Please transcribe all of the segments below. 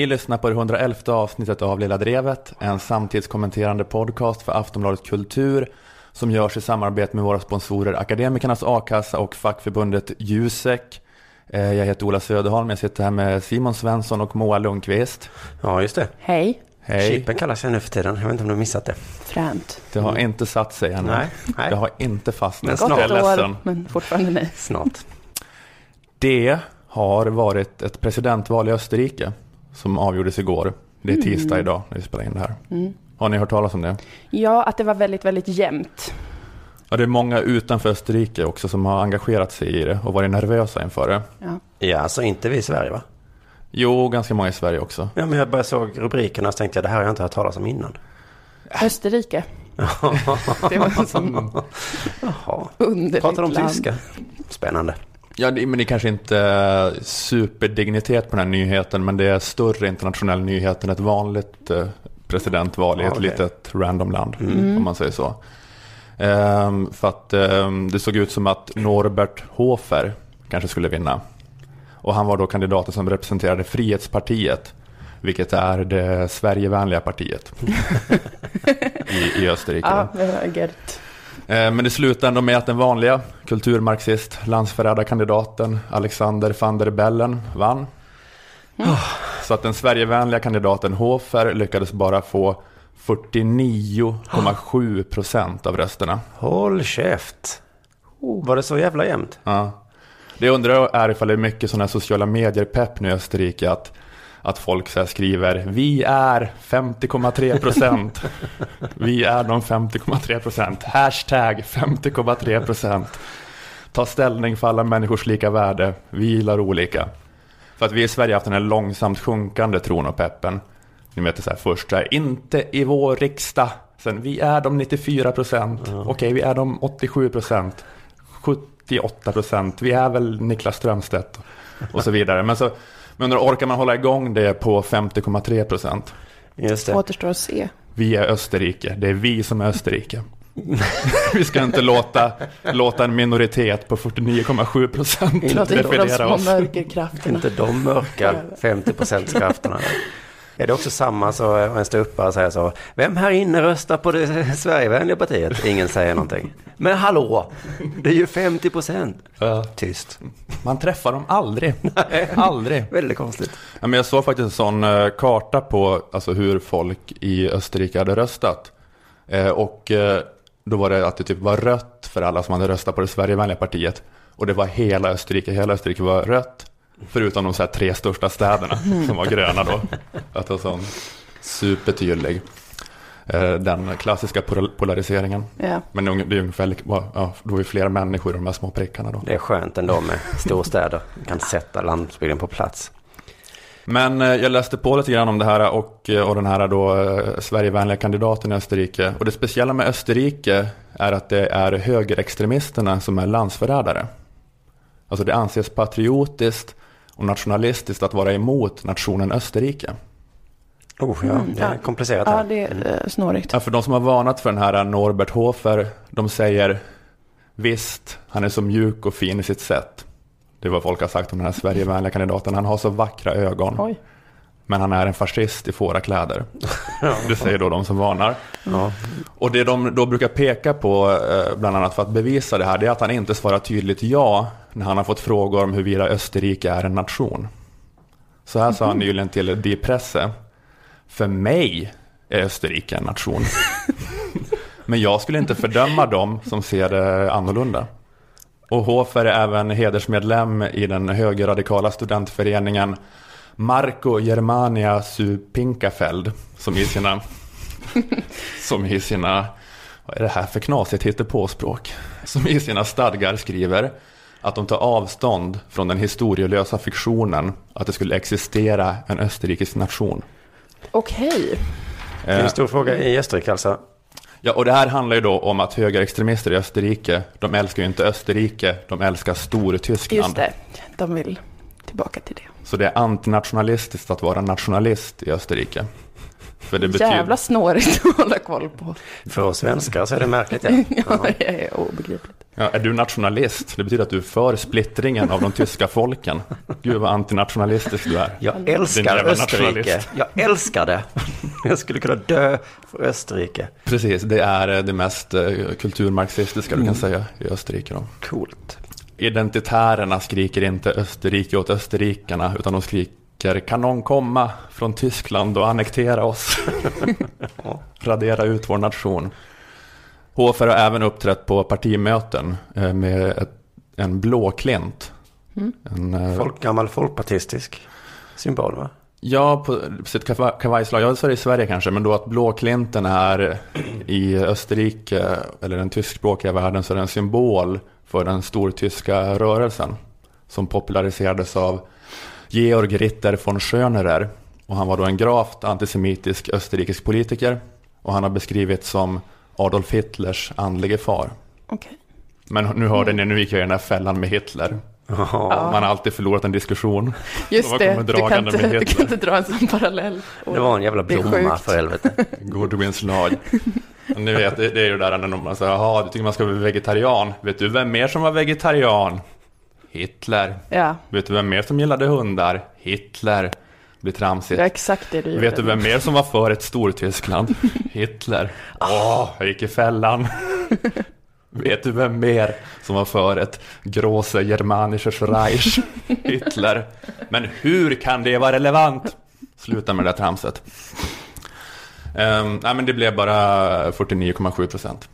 Ni lyssnar på det 111 avsnittet av Lilla Drevet, en samtidskommenterande podcast för Aftonbladet Kultur som görs i samarbete med våra sponsorer Akademikernas A-kassa och fackförbundet Jusek. Eh, Jag heter Ola Söderholm, jag sitter här med Simon Svensson och Moa Lundqvist. Ja, just det. Hej, Hej. Chippen kallas jag nu för tiden. Jag vet inte om du har missat det. fränt. Det har inte satt sig ännu. Nej, nej. Det har inte fastnat. Men snart. Jag är ledsen. år, men fortfarande nej. Snart. Det har varit ett presidentval i Österrike som avgjordes igår. Det är tisdag Mm. idag när vi spelar in det här. Mm. Har ni hört talas om det? Ja, att det var väldigt, väldigt jämnt. Ja, det är många utanför Österrike också som har engagerat sig i det och varit nervösa inför det. Ja. Ja, alltså inte vi i Sverige va? Jo, ganska många i Sverige också. Ja, men jag bara såg rubrikerna och så tänkte jag det här har jag inte hört talas om innan. Österrike. Det var en sån underligt Pratar de tyska? Spännande. Ja, det, men det är kanske inte är superdignitet på den här nyheten, men det är större internationell nyhet än ett vanligt eh, presidentval i ett okej. litet random land, Mm. om man säger så. Ehm, för att ehm, det såg ut som att Norbert Hofer kanske skulle vinna. Och han var då kandidaten som representerade Frihetspartiet, vilket är det Sverigevänliga partiet i, i Österrike. Ja, det var gött. Eh, Men det slutade ändå med att den vanliga kulturmarxist, landsförrädarkandidaten Alexander van der Bellen vann. Så att den Sverigevänliga kandidaten Hofer lyckades bara få 49,7 procent av rösterna. Håll käft. Var det så jävla jämnt? Ja. Det jag undrar är ifall det är mycket sådana här sociala medier-pepp nu i Österrike att, att folk så skriver Vi är 50,3 procent. Vi är de 50,3 procent. Hashtag 50,3 procent. Ta ställning för alla människors lika värde. Vi gillar olika. För att vi i Sverige har haft den här långsamt sjunkande tron och peppen. Ni vet det så här först så här, inte i vår riksdag. Sen vi är de 94 procent. Okej, vi är de 87 procent. 78 procent. Vi är väl Niklas Strömstedt och så vidare. Men så men orkar man hålla igång det på 50,3 procent? Just det. Återstår att se. Vi är Österrike. Det är vi som är Österrike. vi ska inte låta, låta en minoritet på 49,7 procent Låt inte de definiera små oss. mörkerkrafterna. Inte de mörka 50% krafterna. Är det också samma så en ståuppare säger så. Vem här inne röstar på det Sverigevänliga partiet? Ingen säger någonting. Men hallå, det är ju 50 procent. Ja. Tyst. Man träffar dem aldrig. aldrig. Väldigt konstigt. Ja, men jag såg faktiskt en sån eh, karta på alltså, hur folk i Österrike hade röstat. Eh, och eh, då var det att det typ var rött för alla som hade röstat på det Sverigevänliga partiet. Och det var hela Österrike. Hela Österrike var rött. Förutom de så här tre största städerna som var gröna då. Att det var sån supertydlig. Eh, den klassiska pol- polariseringen. Ja. Men det är ungefär ja, då är det fler människor i de här små prickarna då. Det är skönt ändå med storstäder. kan sätta landsbygden på plats. Men eh, jag läste på lite grann om det här och, eh, och den här då Sverigevänliga kandidaten i Österrike. Och det speciella med Österrike är att det är högerextremisterna som är landsförrädare. Alltså det anses patriotiskt och nationalistiskt att vara emot nationen Österrike. Oh, ja, Mm, det är ja. komplicerat ja, här. det är eh, snårigt. Ja, för de som har varnat för den här Norbert Hofer, de säger visst, han är så mjuk och fin i sitt sätt. Det är vad folk har sagt om den här Sverigevänliga kandidaten. Han har så vackra ögon. Oj. Men han är en fascist i fårakläder. Det säger då de som varnar. Ja. Och det de då brukar peka på, eh, bland annat för att bevisa det här, det är att han inte svarar tydligt ja när han har fått frågor om huruvida Österrike är en nation. Så här sa han nyligen till Die Presse. För mig är Österrike en nation. Men jag skulle inte fördöma dem som ser det annorlunda. Och Hofer är även hedersmedlem i den högerradikala studentföreningen Marco Germania su Pinkafeld som i sina, som i sina, vad är det här för knasigt hittepåspråk? Som i sina stadgar skriver att de tar avstånd från den historielösa fiktionen att det skulle existera en österrikisk nation. Okej. Det är Eh, en stor fråga i Österrike alltså. Ja, och det här handlar ju då om att högerextremister i Österrike, de älskar ju inte Österrike, de älskar Stortyskland. Just det. De vill tillbaka till det. Så det är antinationalistiskt att vara nationalist i Österrike. För det betyder... Jävla snårigt att hålla koll på. För oss svenskar så är det märkligt. Ja. Ja, det är obegripligt. Ja, är du nationalist? Det betyder att du är för splittringen av de tyska folken. Gud vad antinationalistisk du är. Jag älskar Österrike. Jag älskar det. Jag skulle kunna dö för Österrike. Precis, det är eh, det mest eh, kulturmarxistiska du kan Mm. säga i Österrike. Då. Coolt. Identitärerna skriker inte Österrike åt österrikarna, utan de skriker kan någon komma från Tyskland och annektera oss? Radera ut vår nation. HFR har även uppträtt på partimöten eh, med ett, en blåklint. Mm. En, eh, Folk, gammal folkpartistisk symbol va? Ja, på sitt kava- kavajslag. Ja, så är det i Sverige kanske, men då att blåklinten är i Österrike, eller den tyskspråkiga världen, så är det en symbol för den stortyska rörelsen. Som populariserades av Georg Ritter von Schönerer. Och han var då en gravt antisemitisk österrikisk politiker. Och han har beskrivits som Adolf Hitlers andlige far. Okej. Men nu hörde ni, nu gick jag i den här fällan med Hitler. Jaha. Man har alltid förlorat en diskussion. Just De det, kommer du kan, dragande inte, med du kan inte dra en sån parallell. Det var en jävla blomma för helvete. Godwins lag. Ni vet, det, är ju det där när man säger, jaha, du tycker man ska vara vegetarian. Vet du vem mer som var vegetarian? Hitler. Ja, Vet du vem mer som gillade hundar? Hitler. Det blir det tramsigt. var exakt det du gjorde. Vet du vem mer som var för ett Stortyskland? Hitler. Åh, jag gick i fällan. Vet du vem mer som var för ett Große Germanisches Reich? Hitler. Men hur kan det vara relevant? Sluta med det där tramset. Um, nej men det blev bara 49,7 procent.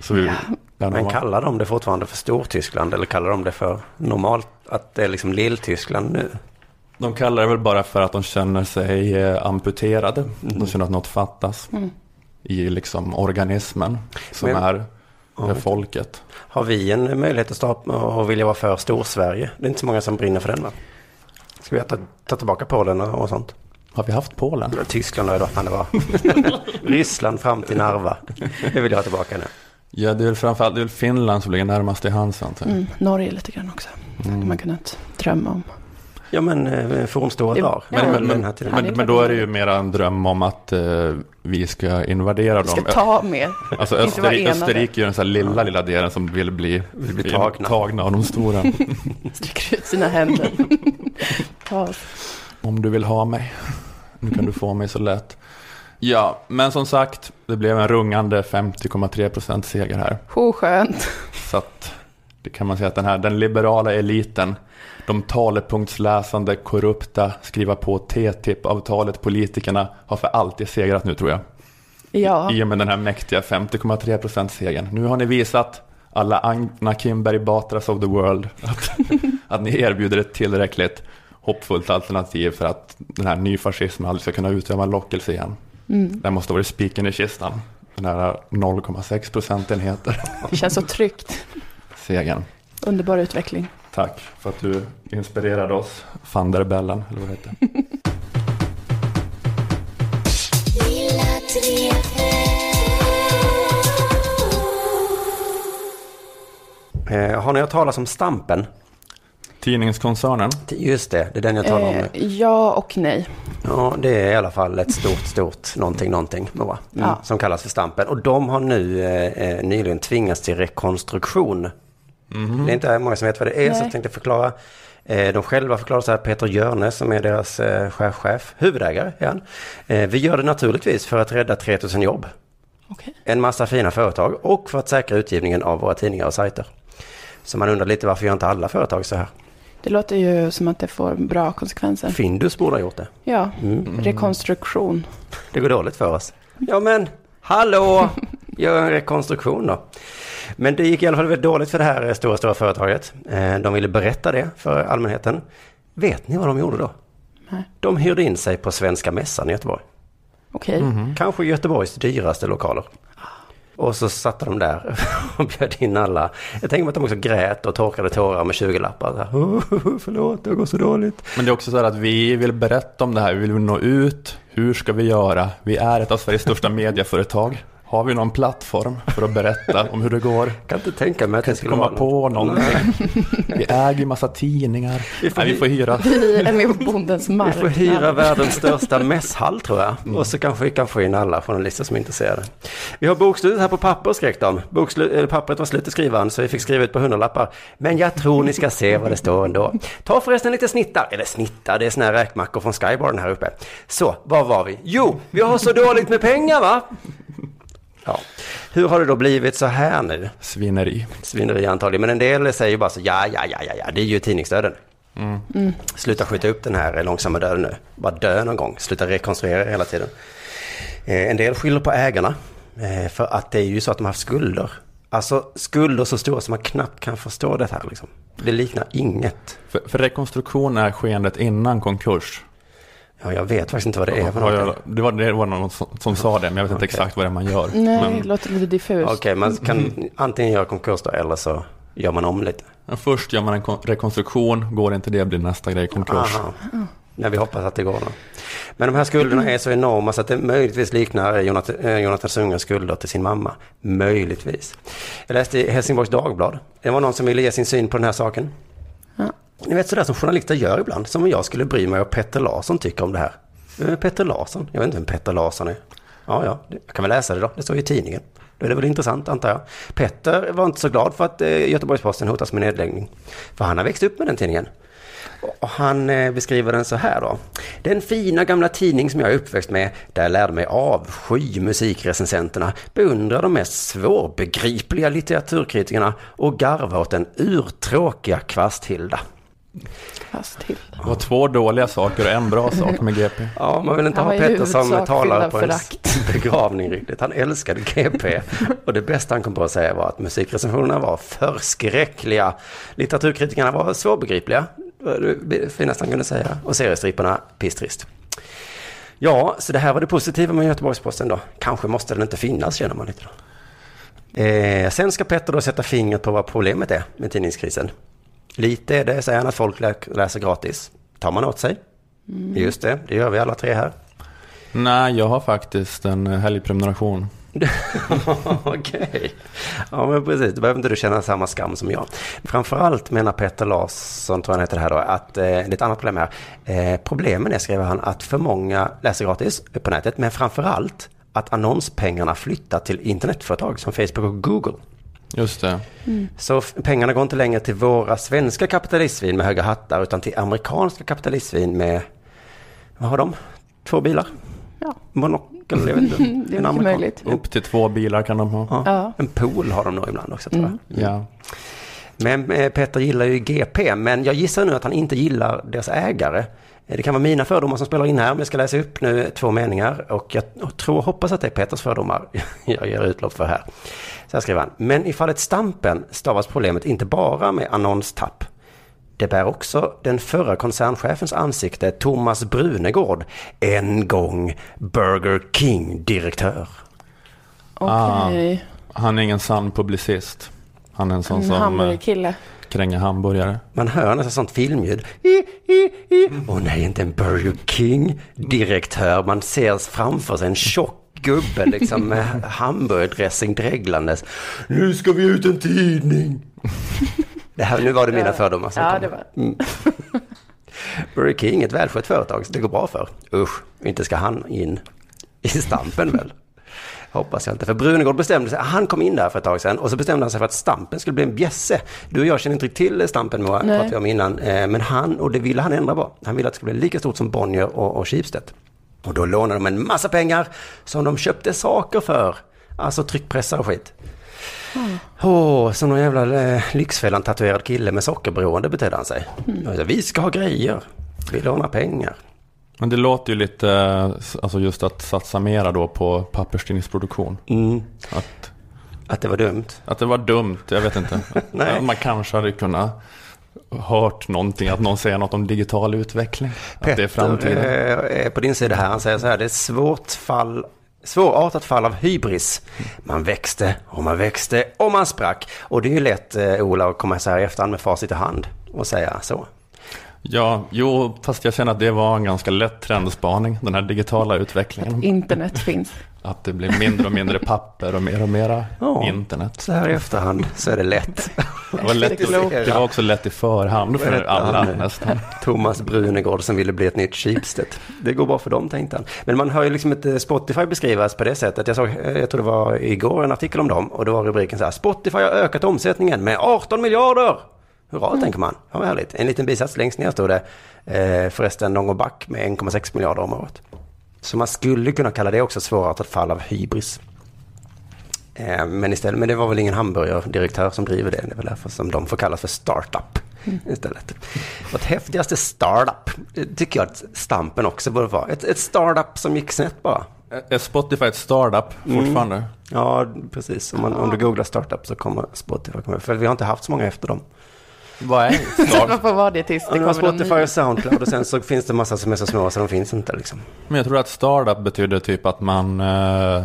Så vi, Men var- kallar de det fortfarande för Stortyskland eller kallar de det för normalt att det är liksom Lilltyskland nu? De kallar det väl bara för att de känner sig eh, amputerade. De känner att något fattas Mm. i liksom organismen som Men- är Ja. folket. Har vi en möjlighet att starta och vilja vara för Storsverige? Det är inte så många som brinner för den va? Ska vi ta, ta tillbaka Polen och, och sånt? Har vi haft Polen? Tyskland har ju då, fan det var. Ryssland fram till Narva. Det vill jag ha tillbaka nu. Ja, det är väl framförallt det är väl Finland som ligger närmast i hands antar jag. Mm, Norge lite grann också. Mm. Man kunnat drömma om. Ja men eh, fornstora Det- dagar. Ja, Men, men- men, men, det men, då är det det ju mera en dröm om att eh, vi ska invadera Vi ska dem. ta mer. Alltså Österrike. Österrike är ju den så här lilla, lilla delen som vill bli, Vill bli tagna. tagna av de stora. Sträcker ut sina händer. Ta oss. Om du vill ha mig. Nu kan du få mig så lätt. Ja, men som sagt, det blev en rungande 50,3 procent seger här. Oh, skönt. Så att det kan man säga att den här, den liberala eliten, de talepunktsläsande, korrupta, skriva på TTIP-avtalet politikerna har för alltid segrat nu tror jag. Ja, I och med den här mäktiga 50,3 procent segern. Nu har ni visat alla Anna Kinberg Batras of the world att, att ni erbjuder ett tillräckligt hoppfullt alternativ för att den här nyfascismen aldrig ska kunna utöva lockelse igen. Mm. Det måste vara spiken i kistan. Den här 0,6 procentenheter det känns så tryggt. segern. Underbar utveckling. Tack för att du inspirerade oss, van der Bellen, eller vad det heter. Eh, har ni hört talas om Stampen? Tidningskoncernen, Just det, det är den jag talar om nu. Eh, ja och nej. Ja, det är i alla fall ett stort, stort någonting, någonting, Moa, mm, Ja. som kallas för Stampen. Och de har nu eh, eh, nyligen tvingats till rekonstruktion. Det är inte många som vet vad det är, så Nej. jag tänkte förklara. Eh, de själva förklarar så här, Peter Jörne som är deras eh, chefchef, huvudägare är han. Vi gör det naturligtvis för att rädda 3000 jobb, Okej. en massa fina företag och för att säkra utgivningen av våra tidningar och sajter. Så man undrar lite varför gör inte alla företag så här? Det låter ju som att det får bra konsekvenser. Findus borde ha gjort det. Ja, Mm. rekonstruktion. Det går dåligt för oss. Ja men, hallå! Gör en rekonstruktion då. Men det gick i alla fall väldigt dåligt för det här stora, stora företaget. Eh, De ville berätta det för allmänheten. Vet ni vad de gjorde då? Nej. De hyrde in sig på Svenska Mässan i Göteborg. Okej. Kanske Göteborgs dyraste lokaler. Och så satte de där och bjöd in alla. Jag tänker mig att de också grät och torkade tårar med 20-lappar. Så här, Förlåt, det går så dåligt. Men det är också så här att vi vill berätta om det här, vi vill nå ut. Hur ska vi göra? Vi är ett av Sveriges största medieföretag. Har vi någon plattform för att berätta om hur det går? kan inte tänka mig att Kan det skulle komma vara på något. någonting. Vi äger ju massa tidningar. Vi får Nej, vi får hyra. Vi är med på bondens Vi mark. får hyra världens största mässhall tror jag. Och så kanske vi kan få in alla journalister som är intresserade. Vi har bokslutet här på papper skrek de. Bokslut, pappret var slut i skrivaren så vi fick skriva ut på hundralappar. Men jag tror ni ska se vad det står ändå. Ta förresten lite snittar, eller snittar, det är såna här räkmackor från Skybarn här uppe. Så, var var vi? Jo, vi har så dåligt med pengar va? Ja. Hur har det då blivit så här nu? Svineri. Svineri antagligen, men en del säger ju bara så ja, ja, ja, ja, ja, det är ju tidningsdöden. Mm. Sluta skjuta upp den här långsamma döden nu. Bara dö någon gång. Sluta rekonstruera hela tiden. Eh, en del skyller på ägarna. Eh, för att det är ju så att de har haft skulder. Alltså skulder så stora som man knappt kan förstå det här liksom. Det liknar inget. För, för rekonstruktion är skeendet innan konkurs. Ja, jag vet faktiskt inte vad det är för jag, det, var, det var någon som, som sa det, men jag vet inte Okej. exakt vad det är man gör. Nej, Men, det låter lite diffust. Okej, man kan antingen göra konkurs då eller så gör man om lite. men först gör man en kon- rekonstruktion, går inte det blir nästa grej konkurs. Aha. Men vi hoppas att det går då. Men de här skulderna är så enorma så att det möjligtvis liknar Jonathan, eh, Jonathan Sundgrens skulder till sin mamma. Möjligtvis. Jag läste i Helsingborgs Dagblad. Det var någon som ville ge sin syn på den här saken. Ja. Ni vet sådär som journalister gör ibland. Som om jag skulle bry mig vad Petter Larsson tycker om det här. Vem är Petter Larsson? Jag vet inte vem Petter Larsson är. Ja, ja, jag kan väl läsa det då. Det står ju i tidningen. Då är det väl intressant antar jag. Petter var inte så glad för att eh, Göteborgs-Posten hotas med nedläggning. För han har växt upp med den tidningen. Och han eh, beskriver den så här då. Den fina gamla tidning som jag är uppväxt med, där jag lärde mig avsky musikrecensenterna, beundra de mest svårbegripliga litteraturkritikerna och garva åt den urtråkiga Kvasthilda. Fast till. Det var två dåliga saker och en bra sak med GP. Ja, man vill inte Han ha Petter som talare på av en förakt. begravning riktigt. Han älskade GP. Och det bästa han kom på att säga var att musikrecensionerna var förskräckliga. Litteraturkritikerna var svårbegripliga. Det finaste han kunde säga. Och seriestripparna pisstrist. Ja, så det här var det positiva med Göteborgs-Posten då. Kanske måste den inte finnas känner man lite då. Eh, sen ska Petter då sätta fingret på vad problemet är med tidningskrisen. Lite är det, säger han, att folk lä- läser gratis. Tar man åt sig. Just det, det gör vi alla tre här. Nej, jag har faktiskt en eh, helgprenumeration. Okej. Ja, men precis. Då behöver inte du känna samma skam som jag. Framförallt menar Petter Larsson, tror jag han heter det här då, att eh, det är ett annat problem här. Eh, problemen är, skriver han, att för många läser gratis på nätet, men framförallt att annonspengarna flyttar till internetföretag som Facebook och Google. Just det. Så f- pengarna går inte längre till våra svenska kapitalistsvin med höga hattar, utan till amerikanska kapitalistsvin med, vad har de? Två bilar? Ja. Monokel, jag vet inte. Det är En möjligt. Upp till två bilar kan de ha. Ja. Ja. En pool har de nog ibland också tror jag. Ja. Men eh, Petter gillar ju GP, men jag gissar nu att han inte gillar deras ägare. Eh, Det kan vara mina fördomar som spelar in här, men jag ska läsa upp nu två meningar och jag tror, hoppas att det är Petters fördomar jag ger utlopp för här. Så här skriver han. Men i fallet Stampen stavas problemet inte bara med annonstapp. Det bär också den förra koncernchefens ansikte, Thomas Brunegård, en gång Burger King-direktör. Okej. Han är ingen sann publicist. Han är en sån En som eh, kränger hamburgare. Man hör nästan sånt filmljud. Åh nej, inte en Burger King-direktör. Man ser framför sig en tjock gubbe liksom med hamburgardressing dreglandes. Nu ska vi ut en tidning. Det här, nu var det mina fördomar som Ja, det var Burger King ett välskött företag, så det går bra för. Usch, inte ska han in i stampen väl? Hoppas jag inte. För Brunegård bestämde sig, han kom in där för ett tag sedan och så bestämde han sig för att Stampen skulle bli en bjässe. Du och jag känner inte riktigt till Stampen Moa, pratade vi om innan. Eh, Men han, och det ville han ändra på. Han ville att det skulle bli lika stort som Bonnier och, och Schibsted. Och då lånade de en massa pengar som de köpte saker för. Alltså tryckpressar och skit. Åh, som någon jävla eh, Lyxfällan-tatuerad kille med sockerberoende betedde han sig. Alltså, Vi ska ha grejer. Vi lånar pengar. Men det låter ju lite, eh, alltså just att satsa mera då på papperstidningsproduktion. Mm. Att, Att det var dumt. att det var dumt, jag vet inte. Nej. Man kanske hade kunnat hört någonting, att någon säger något om digital utveckling. att det är framtiden. eh, är på din sida här. Han säger så här, det är svårt fall, svårartat fall av hybris. Man växte och man växte och man sprack. Och det är ju lätt, eh, Ola, att komma så här i efterhand med facit i hand och säga så. Ja, jo, fast jag känner att det var en ganska lätt trendspaning, den här digitala utvecklingen. Internet finns. Att det blir mindre och mindre papper och mer och mera Ja. internet. Så här i efterhand så är det lätt. Det var, lätt, det var också lätt i förhand för alla nästan. Thomas Brunegård som ville bli ett nytt Schibsted. Det går bra för dem tänkte han. Men man hör ju liksom inte Spotify beskrivas på det sättet. Jag såg, eh, jag tror det var igår en artikel om dem och då var rubriken så här. Spotify har ökat omsättningen med 18 miljarder. Hurra tänker man. Ja, vad härligt. En liten bisats längst ner stod det. Eh, förresten, de går back med 1,6 miljarder om året. Så man skulle kunna kalla det också svårartat fall av hybris. Eh, Men istället, men det var väl ingen hamburgerdirektör som driver det. Det är väl därför som de får kallas för startup istället. Vårt häftigaste startup, det tycker jag att Stampen också borde vara. Ett, ett startup som gick snett bara. Är Spotify ett startup fortfarande? Ja, precis. Om, man, om du googlar startup så kommer Spotify. För vi har inte haft så många efter dem. Vad är Så man får vara det tills det var kommer någon Spotify och Soundcloud och sen så finns det massa som är så små så de finns inte liksom. Men jag tror att startup betyder typ att man... Eh,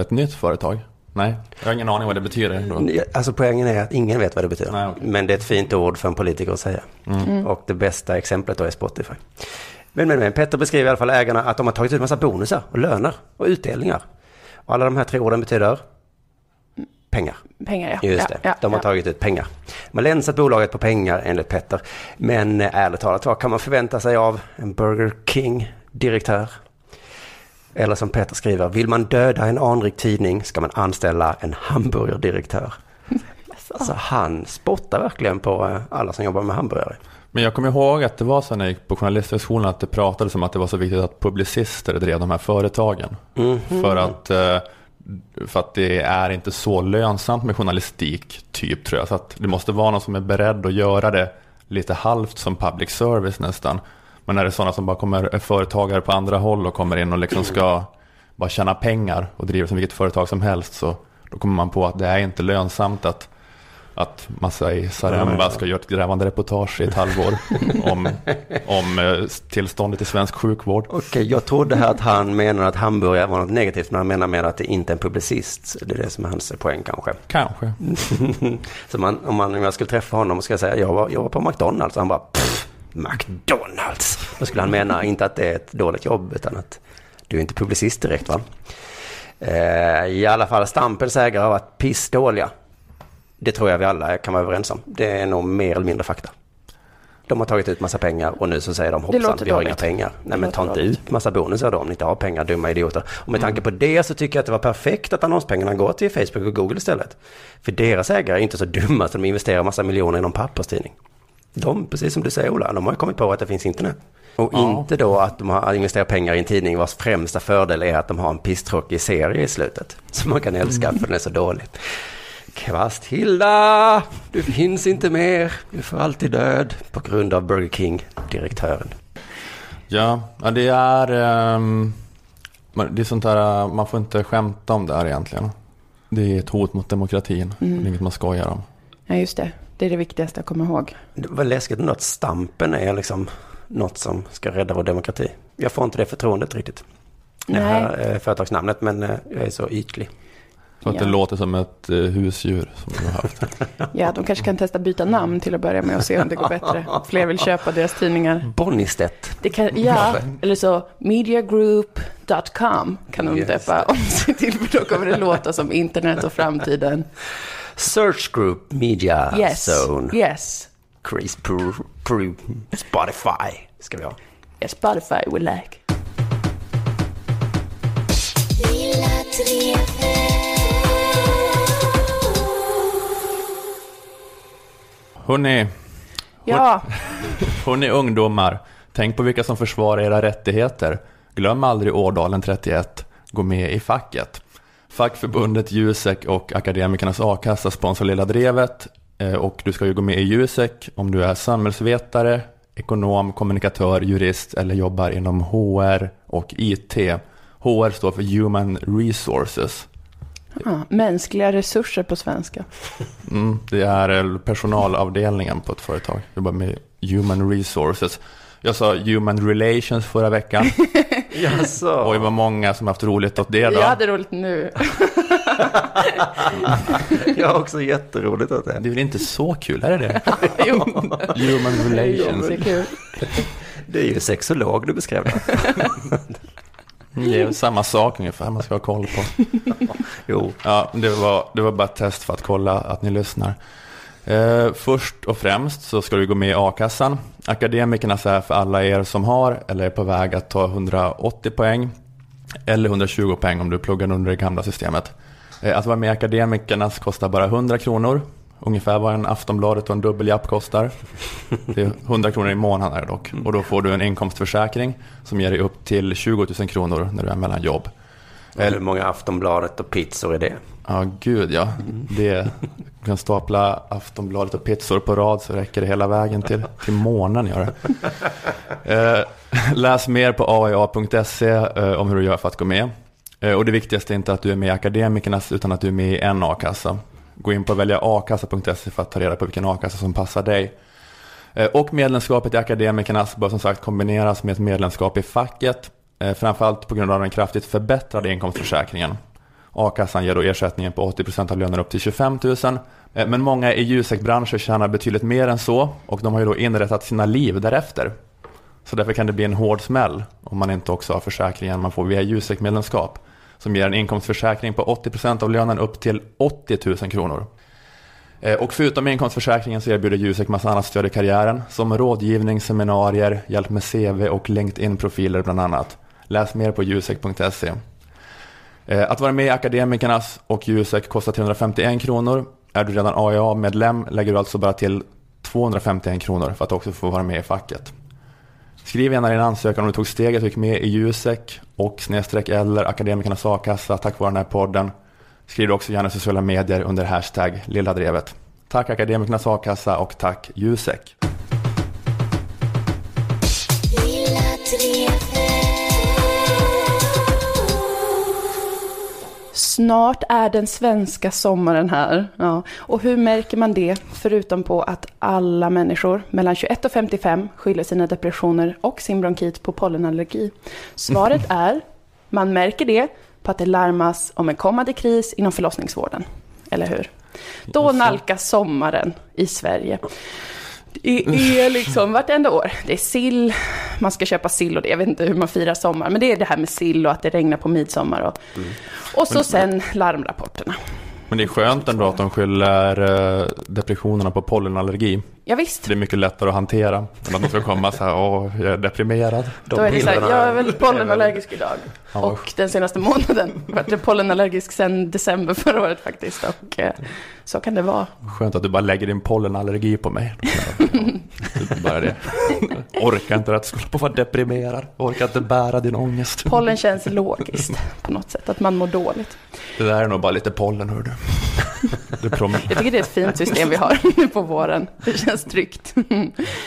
ett nytt företag? Nej, jag har ingen aning vad det betyder. Då. Alltså poängen är att ingen vet vad det betyder. Nej, okej. Men det är ett fint ord för en politiker att säga. Mm. Och det bästa exemplet då är Spotify. Men, men, men Petter beskriver i alla fall ägarna att de har tagit ut massa bonusar och löner och utdelningar. Och alla de här tre orden betyder pengar. Pengar ja. Just ja, det, ja, de har ja. tagit ut pengar. De har länsat bolaget på pengar enligt Petter. Men eh, ärligt talat, vad kan man förvänta sig av en Burger King-direktör? Eller som Petter skriver, vill man döda en anrik tidning ska man anställa en hamburgerdirektör. Alltså han spottar verkligen på eh, alla som jobbar med hamburgare. Men jag kommer ihåg att det var så när jag gick på journalisthögskolan att det pratades om att det var så viktigt att publicister drev de här företagen. Mhm. För, att, eh, för att det är inte så lönsamt med journalistik, typ tror jag. Så att det måste vara någon som är beredd att göra det lite halvt som public service nästan. Men när det är sådana som bara kommer, är företagare på andra håll och kommer in och liksom ska bara tjäna pengar och driver som vilket företag som helst så då kommer man på att det är inte lönsamt att att massa i Saremba ska göra ett grävande reportage i ett halvår om, om eh, tillståndet i svensk sjukvård. Okej, jag trodde här att han menar att hamburgare var något negativt, men han menar med att det inte är en publicist. Det är det som är hans poäng kanske. Kanske. Så man, om, man, om jag skulle träffa honom och ska säga jag var, jag var på McDonalds och han bara "Pff, McDonalds. Då skulle han mena inte att det är ett dåligt jobb utan att du är inte publicist direkt va. Eh, I alla fall Stampens ägare har varit pissdåliga. Det tror jag vi alla kan vara överens om. Det är nog mer eller mindre fakta. De har tagit ut massa pengar och nu så säger de hoppsan, vi har inga pengar. Nej men ta inte ut massa bonusar då om ni inte har pengar, dumma idioter. Och med tanke på det så tycker jag att det var perfekt att annonspengarna går till Facebook och Google istället. För deras ägare är inte så dumma så de investerar massa miljoner i någon papperstidning. De, precis som du säger Ola, de har kommit på att det finns internet. Och Ja. inte då att de har investerat pengar i en tidning vars främsta fördel är att de har en pisstråkig serie i slutet. Som man kan älska för den är så dålig. Kvasthilda, du finns inte mer. Du får alltid död på grund av Burger King-direktören. Ja, ja det är... ehm, man- det är sånt där, eh, man får inte skämta om det här egentligen. Det är ett hot mot demokratin. Det är inget man skojar om. Ja, just det. Det är det viktigaste att komma ihåg. Det var läskigt ändå att Stampen är liksom något som ska rädda vår demokrati. Jag får inte det förtroendet riktigt. Det Nej. här eh, företagsnamnet, men eh, jag är så ytlig. Så att Ja. det låter som ett eh, husdjur som du har haft. Ja, de kanske kan testa byta namn till att börja med och se om det går bättre. Fler vill köpa deras tidningar. Bonnistedt. Det kan, ja, eller så mediagroup.com kan de döpa om sig till, för då kommer det låta som internet och framtiden. Search Group Media Yes, Zone. yes. Chris Spotify ska vi ha. yes Spotify we like. Hörrni, Ja, hörrni ungdomar. Tänk på vilka som försvarar era rättigheter. Glöm aldrig Årdalen 31. Gå med i facket. Fackförbundet Jusek och Akademikernas A-kassa sponsrar Lilla Drevet. Eh, Och du ska ju gå med i Jusek om du är samhällsvetare, ekonom, kommunikatör, jurist eller jobbar inom HR och IT. HR står för Human Resources. Ja, mänskliga resurser på svenska. Mm, det är personalavdelningen på ett företag. Jobbar med Human Resources. Jag sa Human Relations förra veckan. Jaså? Oj, vad många som haft roligt åt det då. Jag hade roligt nu. Jag har också jätteroligt åt det. Det är väl inte så kul, är det det? jo, Human det är relations. Det är ju sexolog du beskrev det. Det är samma sak ungefär man ska ha koll på. Jo, Ja, det var, det var bara ett test för att kolla att ni lyssnar. Eh, först och främst så ska du gå med i a-kassan. Akademikernas är för alla er som har eller är på väg att ta 180 poäng eller 120 poäng om du pluggar under det gamla systemet. Eh, att vara med i Akademikernas kostar bara 100 kronor. Ungefär vad en Aftonbladet och en dubbeljapp kostar. Det är 100 kronor i månaden dock. Och då får du en inkomstförsäkring som ger dig upp till 20 000 kronor när du är mellan jobb. hur många Aftonbladet och pizzor är det? Ja, gud ja. Det, du kan stapla Aftonbladet och pizzor på rad så räcker det hela vägen till, till månen. Gör det. Eh, läs mer på aia.se eh, om hur du gör för att gå med. Eh, och det viktigaste är inte att du är med i Akademikernas utan att du är med i en a-kassa. Gå in på väljaakassa.se för att ta reda på vilken a-kassa som passar dig. Eh, och medlemskapet i Akademikernas bör som sagt kombineras med ett medlemskap i facket. Eh, framförallt på grund av den kraftigt förbättrade inkomstförsäkringen. A-kassan ger då ersättningen på 80% av lönen upp till 25 000. Eh, men många i ljusekbranscher tjänar betydligt mer än så och de har ju då inrättat sina liv därefter. Så därför kan det bli en hård smäll om man inte också har försäkringen man får via Jusek-medlemskap. Som ger en inkomstförsäkring på 80% av lönen upp till 80 000 kronor. Eh, och förutom inkomstförsäkringen så erbjuder Jusek massa annat stöd i karriären som rådgivning, seminarier, hjälp med CV och LinkedIn-profiler bland annat. Läs mer på jusek.se. Eh, att vara med i Akademikernas och Jusek kostar 351 kronor. Är du redan AIA-medlem lägger du alltså bara till 251 kronor för att också få vara med i facket. Skriv gärna din ansökan om du tog steget och gick med i Jusek och snedstreck eller Akademikernas a-kassa tack vare den här podden. Skriv också gärna i sociala medier under hashtag Lilla Drevet. Tack Akademikernas a-kassa och tack Jusek. Snart är den svenska sommaren här. Ja. Och hur märker man det? Förutom på att alla människor mellan 21 och 55 skyller sina depressioner och sin bronkit på pollenallergi. Svaret är, man märker det på att det larmas om en kommande kris inom förlossningsvården. Eller hur? Då nalkas sommaren i Sverige. Det är liksom vartenda år. Det är sill, man ska köpa sill och det. Jag vet inte hur man firar sommar, men det är det här med sill och att det regnar på midsommar. Och, och så sen larmrapporterna. Men det är skönt ändå att de skyller eh, depressionerna på pollenallergi. Ja, visst. Det är mycket lättare att hantera än att de ska komma så här, åh, jag är deprimerad. De Då är det så här, jag är väl pollenallergisk idag. Ja, Och den senaste månaden jag pollenallergisk sedan december förra året faktiskt. Och eh, så kan det vara. Skönt att du bara lägger din pollenallergi på mig. Bara det. Orkar inte att skulle på vara deprimerad. Orkar inte bära din ångest. Pollen känns logiskt på något sätt, att man mår dåligt. Det där är nog bara lite pollen hör du. Jag tycker det är ett fint system vi har nu på våren. Det känns tryggt.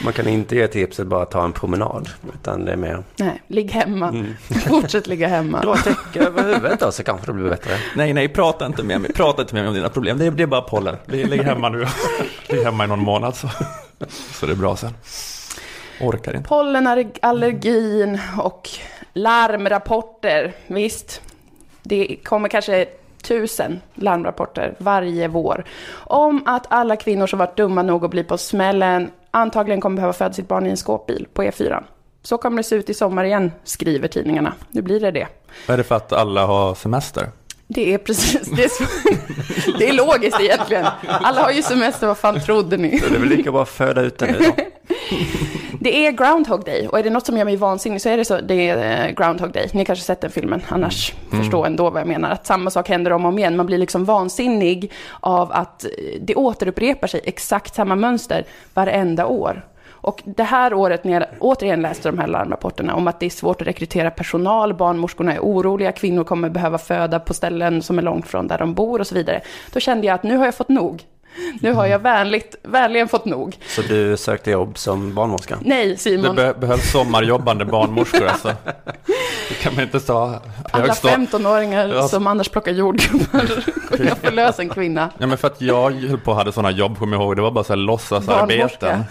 Man kan inte ge tipset bara ta en promenad, utan det är mer Nej, ligg hemma. Fortsätt ligga hemma. dra täcke över huvudet då, så kanske det blir bättre. nej, nej, prata inte med mig. Prata inte med mig om dina problem. Det är, det är bara pollen. Ligg ligg hemma nu. Ligg hemma i någon månad så. Så det är bra sen. Orkar inte. Pollenallergin och larmrapporter. Visst, det kommer kanske tusen larmrapporter varje vår om att alla kvinnor som varit dumma nog att bli på smällen antagligen kommer behöva föda sitt barn i en skåpbil på E4. Så kommer det se ut i sommar igen, skriver tidningarna. Nu blir det det. Är det för att alla har semester? Det är precis, det är, så, det är logiskt egentligen. Alla har ju semester, vad fan trodde ni? Så det är väl lika bra att föda ut den nu då. Det är Groundhog Day och är det något som gör mig vansinnig så är det så, det är eh, Groundhog Day. Ni kanske sett den filmen, annars förstå ändå vad jag menar. Att samma sak händer om och om igen. Man blir liksom vansinnig av att det återupprepar sig exakt samma mönster varenda år. Och det här året när jag återigen läste de här larmrapporterna om att det är svårt att rekrytera personal, barnmorskorna är oroliga, kvinnor kommer behöva föda på ställen som är långt från där de bor och så vidare. Då kände jag att nu har jag fått nog. Nu har jag vänligt, vänligen fått nog. Så du sökte jobb som barnmorska? Nej, Det Simon. be- behövs sommarjobbande barnmorskor alltså. Det kan man inte ta. Alla högsta- 15-åringar Ja. som annars plockar jordgubbar kunna förlösa en kvinna. Ja men för att jag höll på och hade sådana jobb, kommer jag ihåg. Det var bara så här låtsasarbeten. Barnmorska.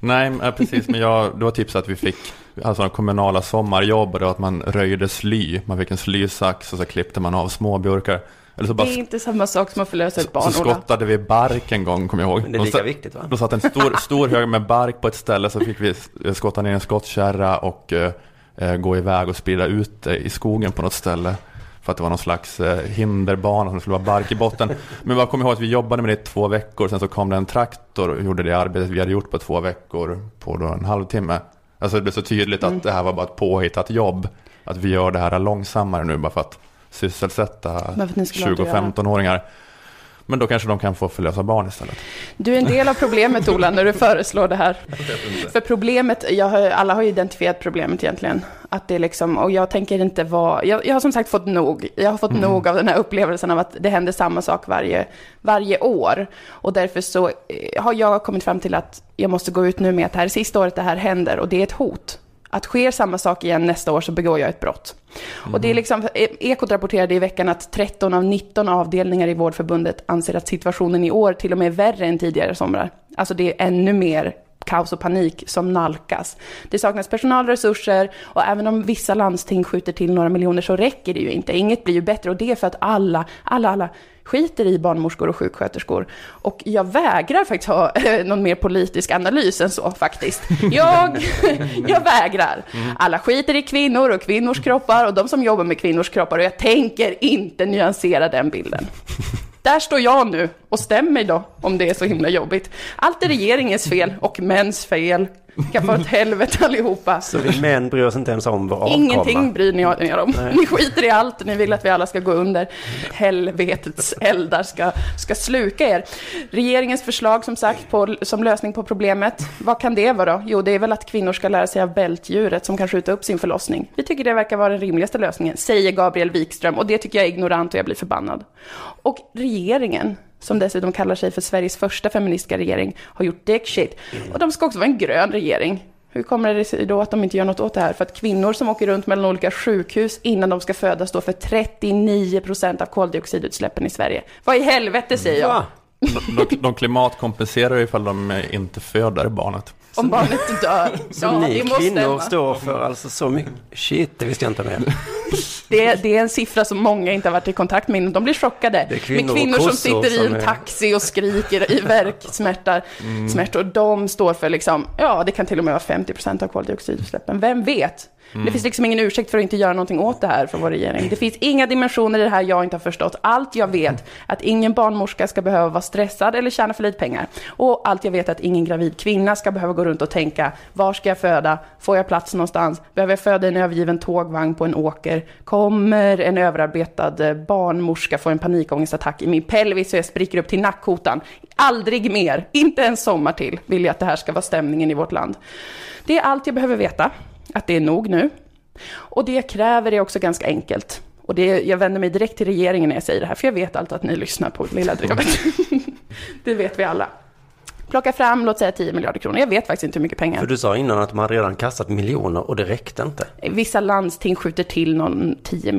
Nej, precis. Men jag, det var typ så att vi fick alltså, kommunala sommarjobb. Och det var att man röjde sly. Man fick en slysax och så klippte man av småbjörkar. Eller så Det bara är inte samma sak som att förlösa ett barn, så skottade vi bark en gång, kommer jag ihåg. Men det är lika viktigt va? Då satt en stor, stor hög med bark på ett ställe så fick vi skotta ner en skottkärra och eh, eh, gå iväg och sprida ut det i skogen på något ställe. För att det var någon slags eh, hinderbana som skulle vara bark i botten. Men jag kommer ihåg att vi jobbade med det i två veckor. Sen så kom det en traktor och gjorde det arbetet vi hade gjort på två veckor på då en halvtimme. Alltså det blev så tydligt Mm. att det här var bara ett påhittat jobb. Att vi gör det här långsammare nu bara för att sysselsätta Bara för att ni skulle ha 20 något att göra. 15-åringar. Men då kanske de kan få förlösa barn istället. Du är en del av problemet, Ola, när du föreslår det här. För problemet, jag har, alla har ju identifierat problemet egentligen. Att det är liksom, och jag tänker inte vara, jag, jag har som sagt fått nog. Jag har fått nog av den här upplevelsen av att det händer samma sak varje, varje år. Och därför så eh, har jag kommit fram till att jag måste gå ut nu med att det här är sista året det här händer och det är ett hot. Att sker samma sak igen nästa år så begår jag ett brott. Och det är liksom, E- Ekot rapporterade i veckan att 13 av 19 avdelningar i Vårdförbundet anser att situationen i år till och med är värre än tidigare somrar. Alltså det är ännu mer kaos och panik som nalkas. Det saknas personalresurser och även om vissa landsting skjuter till några miljoner så räcker det ju inte. Inget blir ju bättre och det är för att alla, alla, alla skiter i barnmorskor och sjuksköterskor. Och jag vägrar faktiskt ha eh, någon mer politisk analys än så faktiskt. Jag, jag vägrar. Alla skiter i kvinnor och kvinnors kroppar och de som jobbar med kvinnors kroppar och jag tänker inte nyansera den bilden. Där står jag nu och stäm mig då om det är så himla jobbigt. Allt är regeringens fel och mäns fel. Kan få ett helvete allihopa. Så vi män bryr oss inte ens om vår avkomma. Ingenting bryr ni er om. Ni skiter i allt, ni vill att vi alla ska gå under. Helvetets eldar ska, ska sluka er. Regeringens förslag som sagt på, som lösning på problemet, vad kan det vara då? Jo, det är väl att kvinnor ska lära sig av bältdjuret som kan skjuta upp sin förlossning. Vi tycker det verkar vara den rimligaste lösningen, säger Gabriel Wikström och det tycker jag är ignorant och jag blir förbannad. Och regeringen, som dessutom kallar sig för Sveriges första feministiska regering, har gjort dick shit. Och de ska också vara en grön regering. Hur kommer det sig då att de inte gör något åt det här? För att kvinnor som åker runt mellan olika sjukhus innan de ska föda står för 39 procent av koldioxidutsläppen i Sverige. Vad i helvete säger jag? De, de klimatkompenserar ifall de inte föder barnet. Om barnet dör. Så Ja, ni det måste kvinnor stämma. står för alltså så mycket... Shit, det visste jag inte med. Det är, det är en siffra som många inte har varit i kontakt med innan. De blir chockade. Det kvinnor med kvinnor som sitter i som en är- taxi och skriker i värksmärtor. Smärtor. De står för liksom, ja det kan till och med vara 50 procent av koldioxidutsläppen. Vem vet? Det finns liksom ingen ursäkt för att inte göra någonting åt det här från vår regering. Det finns inga dimensioner i det här jag inte har förstått. Allt jag vet är att ingen barnmorska ska behöva vara stressad eller tjäna för lite pengar. Och allt jag vet är att ingen gravid kvinna ska behöva gå runt och tänka, var ska jag föda? Får jag plats någonstans? Behöver jag föda i en övergiven tågvagn på en åker? Kommer en överarbetad eh, barnmorska få en panikångestattack i min pelvis så jag spricker upp till nackkotan? Aldrig mer, inte en sommar till, vill jag att det här ska vara stämningen i vårt land. Det är allt jag behöver veta, att det är nog nu. Och det jag kräver är också ganska enkelt. Och det, jag vänder mig direkt till regeringen när jag säger det här, för jag vet alltid att ni lyssnar på Lilla Drevet. det vet vi alla. Plocka fram, låt säga 10 miljarder kronor. Jag vet faktiskt inte hur mycket pengar. För du sa innan att de hade redan kastat miljoner och det räckte inte. Vissa landsting skjuter till någon 10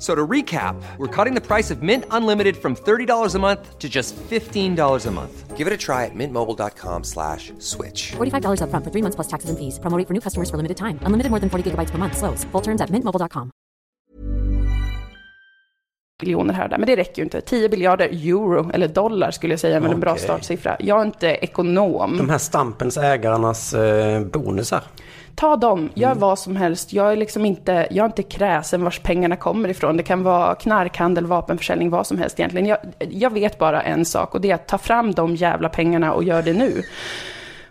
So to recap, we're cutting the price of Mint Unlimited from $30 a month to just $15 a month. Give it a try at mintmobile.com slash switch. $45 upfront for three months plus taxes and fees. Promo rate for new customers for limited time. Unlimited more than 40 gigabytes per month. Slows. Full terms at mintmobile.com. miljoner här där, men det räcker ju inte. 10 miljarder euro, eller dollar skulle jag säga, är väl en bra startsiffra. Jag är inte ekonom. De här Stampens ägarnas eh, bonusar. Ta dem, gör vad som helst. Jag är liksom inte, jag är inte kräsen vars pengarna kommer ifrån. Det kan vara knarkhandel, vapenförsäljning, vad som helst egentligen. Jag, jag vet bara en sak och det är att ta fram de jävla pengarna och gör det nu.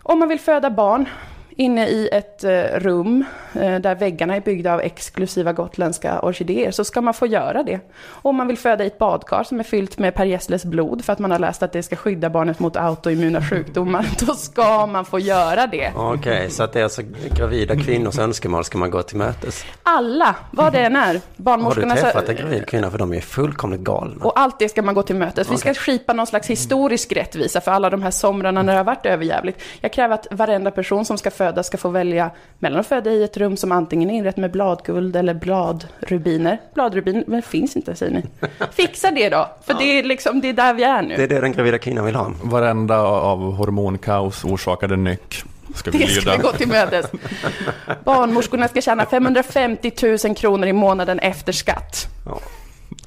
Om man vill föda barn inne i ett eh, rum eh, där väggarna är byggda av exklusiva gotländska orkidéer så ska man få göra det. Om man vill föda i ett badkar som är fyllt med Per Gessles blod för att man har läst att det ska skydda barnet mot autoimmuna sjukdomar, då ska man få göra det. Okej, så att det är alltså gravida kvinnors önskemål ska man gå till mötes. Alla, vad det än är. Har du Barnmorskorna... träffat en gravid kvinna? För de är fullkomligt galna. Och allt det ska man gå till mötes. Vi ska skipa någon slags historisk rättvisa för alla de här somrarna när det har varit överjävligt. Jag kräver att varenda person som ska föda ska få välja mellan att föda i ett rum som antingen är inrett med bladguld eller bladrubiner. Bladrubiner finns inte säger ni. Fixa det då, för det, är liksom, det är där vi är nu. Det är det den gravida kvinnan vill ha. Varenda av hormonkaos orsakade nyck ska vi Det ska lyda. vi gå till mötes. Barnmorskorna ska tjäna 550 000 kronor i månaden efter skatt. Ja.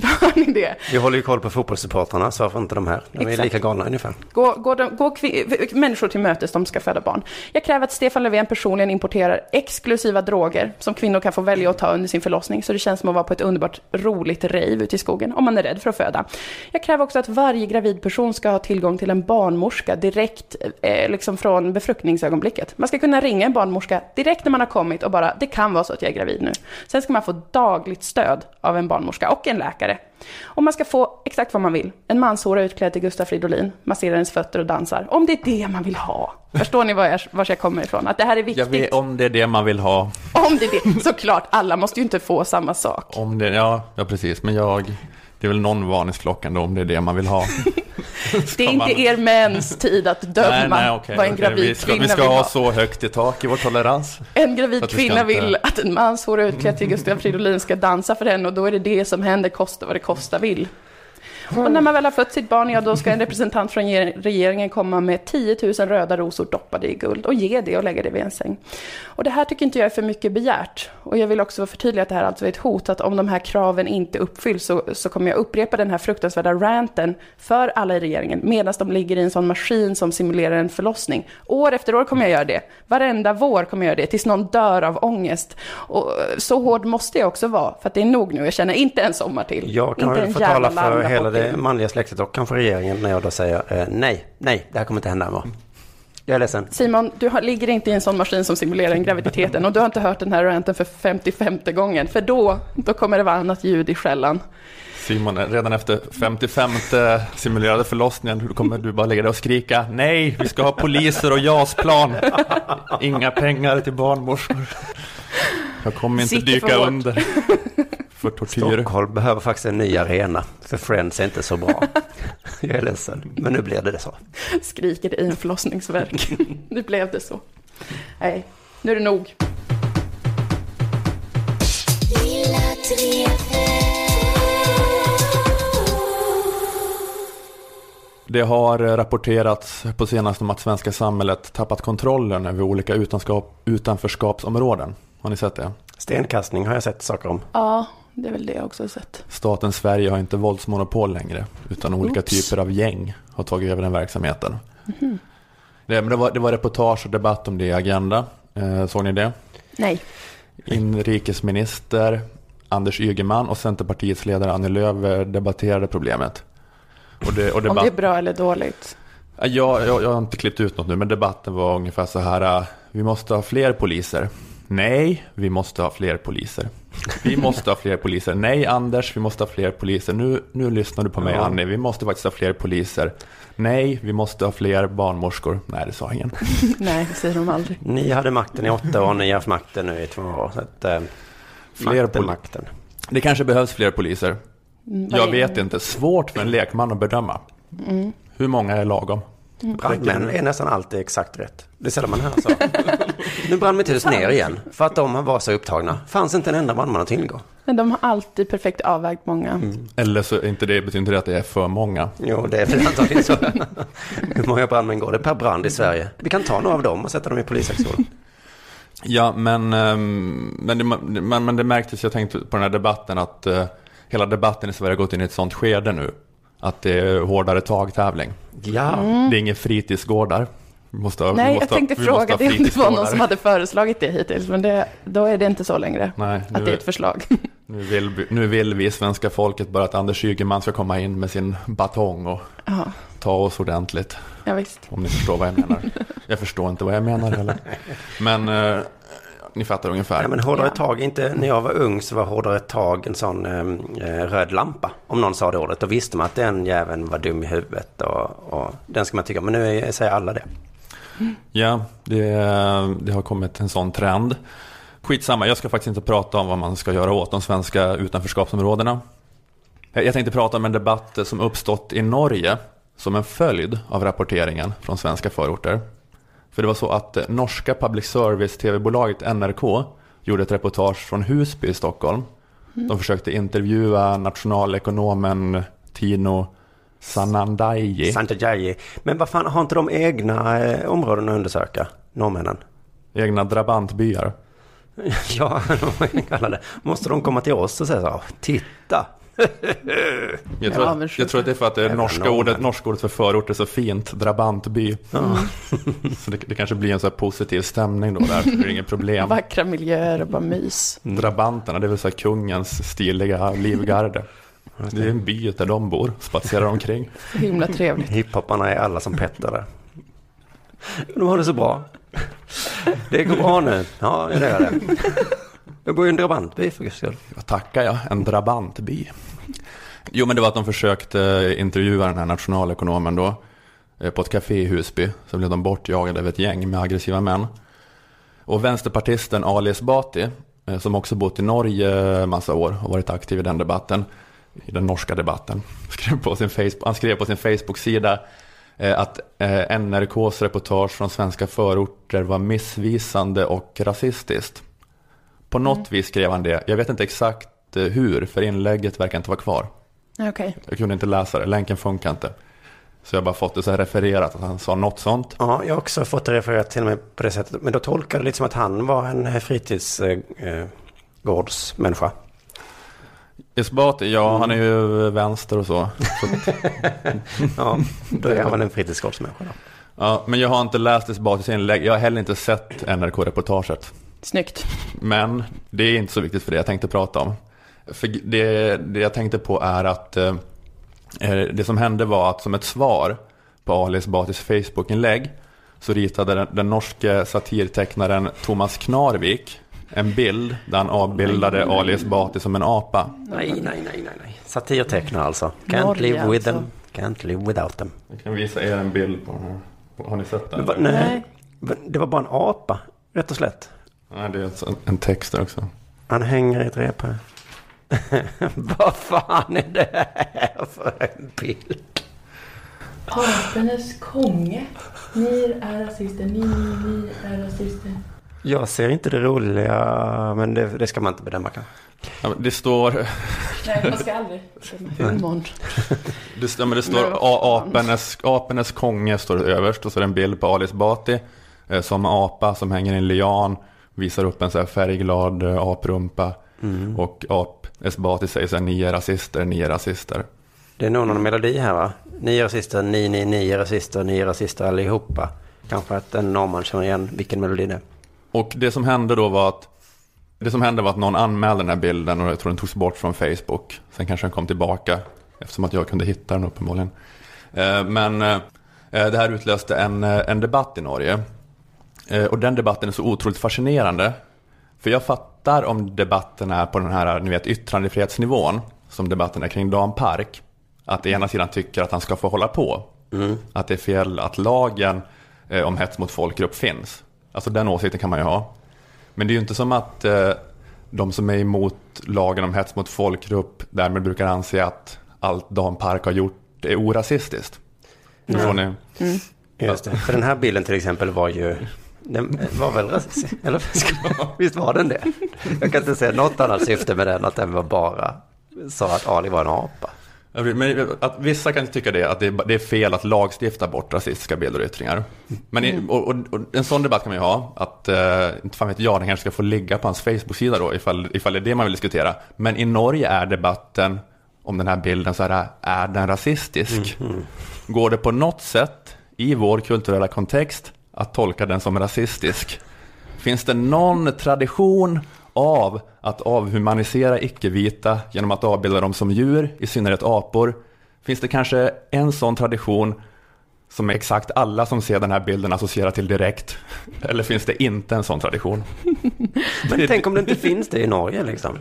Hör ni det? Vi håller ju koll på fotbollssupportrarna, så varför inte de här? De är Exakt. lika galna ungefär. Gå, gå, de- gå människor till mötes, de ska föda barn. Jag kräver att Stefan Löfven personligen importerar exklusiva droger som kvinnor kan få välja att ta under sin förlossning, så det känns som att vara på ett underbart roligt rave ute i skogen, om man är rädd för att föda. Jag kräver också att varje gravid person ska ha tillgång till en barnmorska direkt eh, liksom från befruktningsögonblicket. Man ska kunna ringa en barnmorska direkt när man har kommit och bara, det kan vara så att jag är gravid nu. Sen ska man få dagligt stöd av en barnmorska och en läkare. Och man ska få exakt vad man vill. En manshora utklädd till Gustaf Fridolin, masserar ens fötter och dansar. Om det är det man vill ha. Förstår ni var jag, var jag kommer ifrån? Att det här är Jag viktigt. vet, om det är det man vill ha. Om det är det. Såklart, alla måste ju inte få samma sak. Om det, ja, ja, precis. Men jag, det är väl någon varningsklocka ändå om det är det man vill ha. Det är inte er mäns tid att döma okej, vad en gravid vi ska, kvinna vi ska vill ha ha. så högt i tak i vår tolerans. En gravid kvinna inte- vill att en manshora utklädd till Gustaf Fridolin ska dansa för henne och då är det det som händer, kosta vad det kosta vill. Och när man väl har fött sitt barn, ja då ska en representant från ge- regeringen komma med 10 000 röda rosor doppade i guld och ge det och lägga det vid en säng. Och det här tycker inte jag är för mycket begärt. Och jag vill också förtydliga att det här alltså är ett hot, att om de här kraven inte uppfylls så, så kommer jag upprepa den här fruktansvärda ranten för alla i regeringen medan de ligger i en sån maskin som simulerar en förlossning. År efter år kommer jag göra det. Varenda vår kommer jag göra det tills någon dör av ångest. Och så hård måste jag också vara, för att det är nog nu. Jag känner inte en sommar till. Jag kan inte en jävla tala för hela det manliga släktet och kanske regeringen när jag då säger eh, nej, nej, det här kommer inte hända Emma. Jag är ledsen. Simon, du har, ligger inte i en sån maskin som simulerar en graviditeten och du har inte hört den här ranten för 55 gången, för då, då kommer det vara annat ljud i skällan. Simon, redan efter 55 simulerade förlossningen då kommer du bara ligga där och skrika nej, vi ska ha poliser och JAS-plan. Inga pengar till barnmorskor. Jag kommer inte Sitter dyka under för tortyr. Stockholm behöver faktiskt en ny arena. För Friends är inte så bra. Jag är ledsen, men nu blir det så. Skriker i en förlossningsverk. Nu blev det så. Nej, nu är det nog. Det har rapporterats på senaste om att svenska samhället tappat kontrollen över olika utanskap, utanförskapsområden. Har ni sett det? Stenkastning har jag sett saker om. Ja, det är väl det jag också har sett. Staten Sverige har inte våldsmonopol längre, utan olika Oops. typer av gäng har tagit över den verksamheten. Det, men det, var, det var reportage och debatt om det i Agenda. Eh, såg ni det? Nej. Inrikesminister Anders Ygeman och Centerpartiets ledare Annie Lööf eh, debatterade problemet. Och det, och Om debatt, det är bra eller dåligt. Ja, jag, jag, jag har inte klippt ut något nu, men debatten var ungefär så här. äh, Vi måste ha fler poliser. Nej, vi måste ha fler poliser. Vi måste ha fler poliser. Nej, Anders, vi måste ha fler poliser. Nu, nu lyssnar du på mig, Ja. Annie. Vi måste faktiskt ha fler poliser. Nej, vi måste ha fler barnmorskor. Nej, det sa ingen. Nej, det säger de aldrig. Ni hade makten i åtta år, ni har haft makten nu i två år. Så att, eh, Fler makten, makten. Det kanske behövs fler poliser. Mm, Jag vet inte. Svårt för en lekman att bedöma. Hur många är lagom? Brandmän är nästan alltid exakt rätt. Det är sällan man hör så. nu brann mitt hus ner igen. För att de var så upptagna. Fanns inte en enda brandman att tillgå. Men de har alltid perfekt avvägt många. Eller så är inte det, betyder inte det att det är för många. Jo, det är väl antagligen så. Hur många brandmän går det per brand i Sverige? Vi kan ta några av dem och sätta dem i polishögskolan. Ja, men, ehm, men, det, men, men det märktes, jag tänkte på den här debatten, att eh, hela debatten i Sverige har gått in i ett sånt skede nu. Att det är hårdare tag-tävling. Ja, Det är inga fritidsgårdar. Vi måste, vi Mm. Nej, måste, jag tänkte fråga det om det var någon som hade föreslagit det hittills, men det, då är det inte så längre. Nej, Att det är nu, ett förslag. nu, vill, vi- nu vill vi svenska folket bara att Anders Ygeman ska komma in med sin batong och Ja, ta oss ordentligt. ja visst. Om ni förstår vad jag menar. Jag förstår inte vad jag menar heller. Men eh, ni fattar ungefär. ja men hårdare Ja. tag, inte när jag var ung så var hårdare tag en sån eh, eh, röd lampa. Om någon sa det ordet, då visste man att den jäveln var dum i huvudet och, och den ska man tycka. Men nu är, säger alla det. Ja, det, det har kommit en sån trend. Skitsamma, jag ska faktiskt inte prata om vad man ska göra åt de svenska utanförskapsområdena. Jag jag tänkte prata om en debatt som uppstått i Norge som en följd av rapporteringen från svenska förorter. För det var så att eh, norska public service tv-bolaget NRK gjorde ett reportage från Husby i Stockholm. De försökte intervjua nationalekonomen Tino Sanandaji. Santajaji. Men vad fan, har inte de egna eh, områden att undersöka? Norrmännen? Egna drabantbyar. Ja, kallar det. Måste de komma till oss och säga så titta. Jag tror, att, jag tror att det är för att det norska ordet, norska ordet för förort är så fint, drabantby. Så det, det kanske blir en så här positiv stämning då där, det är inget problem. Vackra miljöer och bara mys. Drabanterna, det är väl så här kungens stiliga livgarde. Det är en by där de bor, spatserar omkring. Så himla trevligt. Hiphoparna är alla som Petter där. De har det så bra. Det går bra nu. Ja, det gör det. Jag bor i en drabantby för guds skull. Jag tackar jag? En drabantby. Jo, men det var att de försökte eh, intervjua den här nationalekonomen då eh, på ett café i Husby. Så blev de bortjagade av ett gäng med aggressiva män. Och vänsterpartisten Ali Esbati, eh, som också bott i Norge massa år och varit aktiv i den debatten, i den norska debatten, skrev på sin Facebook, han skrev på sin Facebook-sida att NRKs reportage från svenska förorter var missvisande och rasistiskt. På något vis skrev han det. Jag vet inte exakt eh, hur, för inlägget verkar inte vara kvar. Okej. Jag kunde inte läsa det, länken funkar inte. Så jag har bara fått det så här refererat, att han sa något sånt. Ja, jag har också fått det refererat till mig på det sättet. Men då tolkar det lite som att han var en eh, fritidsgårdsmänniska. Esbati, ja han är ju vänster och så. så Ja, då är han väl en fritidsgårdsmänniska då. ja, men jag har inte läst Esbatis inlägg, jag har heller inte sett NRK-reportaget. Snyggt. Men det är inte så viktigt för det jag tänkte prata om. För det, det jag tänkte på är att eh, eh, det som hände var att som ett svar på Ali Esbatis Facebook-inlägg så ritade den, den norske satirtecknaren Thomas Knarvik en bild där han avbildade Ali Esbati som en apa. Nej, nej, nej, nej, nej. Satirtecknare alltså. Can't Norge, live with them, alltså. can't live without them. Jag kan visa er en bild på den här. Har ni sett den? Men, va- Nej. nej, det var bara en apa, rätt och slätt. Det är alltså en- text där också. Han hänger i ett rep här. Vad fan är det här för en bild? Apenes konge. Ni är rasister, ni, ni, ni är rasister. Jag ser inte det roliga, men det, det ska man inte bedöma kanske. Ja, det står, Nej, man ska aldrig humorn. det, ja, men det står apenes, apenes konge står det överst och så är det en bild på Ali Esbati eh, som apa som hänger i en lian. Visar upp en så här färgglad eh, aprumpa. Och ap Esbati säger så här, ni är rasister, ni är rasister. Det är nog någon melodi här va? Ni är rasister, ni, ni, ni är rasister, ni är rasister allihopa. Kanske att en norrman känner igen vilken melodi det är. Och det som hände då var att det som hände var att någon anmälde den här bilden och jag tror den togs bort från Facebook. Sen kanske den kom tillbaka eftersom att jag kunde hitta den uppenbarligen. Eh, Men eh, det här utlöste en, en debatt i Norge. Eh, Och den debatten är så otroligt fascinerande. För jag fattar om debatten är på den här ni vet, yttrandefrihetsnivån, som debatten är kring Dan Park. Att ena sidan tycker att han ska få hålla på. Att det är fel att lagen eh, om hets mot folkgrupp finns. Alltså den åsikten kan man ju ha. Men det är ju inte som att eh, de som är emot lagen om hets mot folkgrupp därmed brukar anse att allt Dan Park har gjort är orasistiskt. Förstår ni? Just det. För den här bilden till exempel var ju... Den var väl rasistisk? Eller visst var den det? Jag kan inte säga något annat syfte med den, att den var bara sa att Ali var en apa. Men att vissa kan tycka det, att det är, fel att lagstifta bort rasistiska bilder och yttringar. Men i, och, och, och en sån debatt kan man ju ha, att, eh, inte fan vet jag, den kanske ska få ligga på hans Facebook-sida då, ifall, ifall det är det man vill diskutera. Men i Norge är debatten om den här bilden så här, är den rasistisk? Går det på något sätt i vår kulturella kontext att tolka den som rasistisk? Finns det någon tradition av att avhumanisera icke-vita genom att avbilda dem som djur, i synnerhet apor? Finns det kanske en sån tradition som exakt alla som ser den här bilden associerar till direkt? Eller finns det inte en sån tradition? Men tänk om det inte finns det i Norge liksom.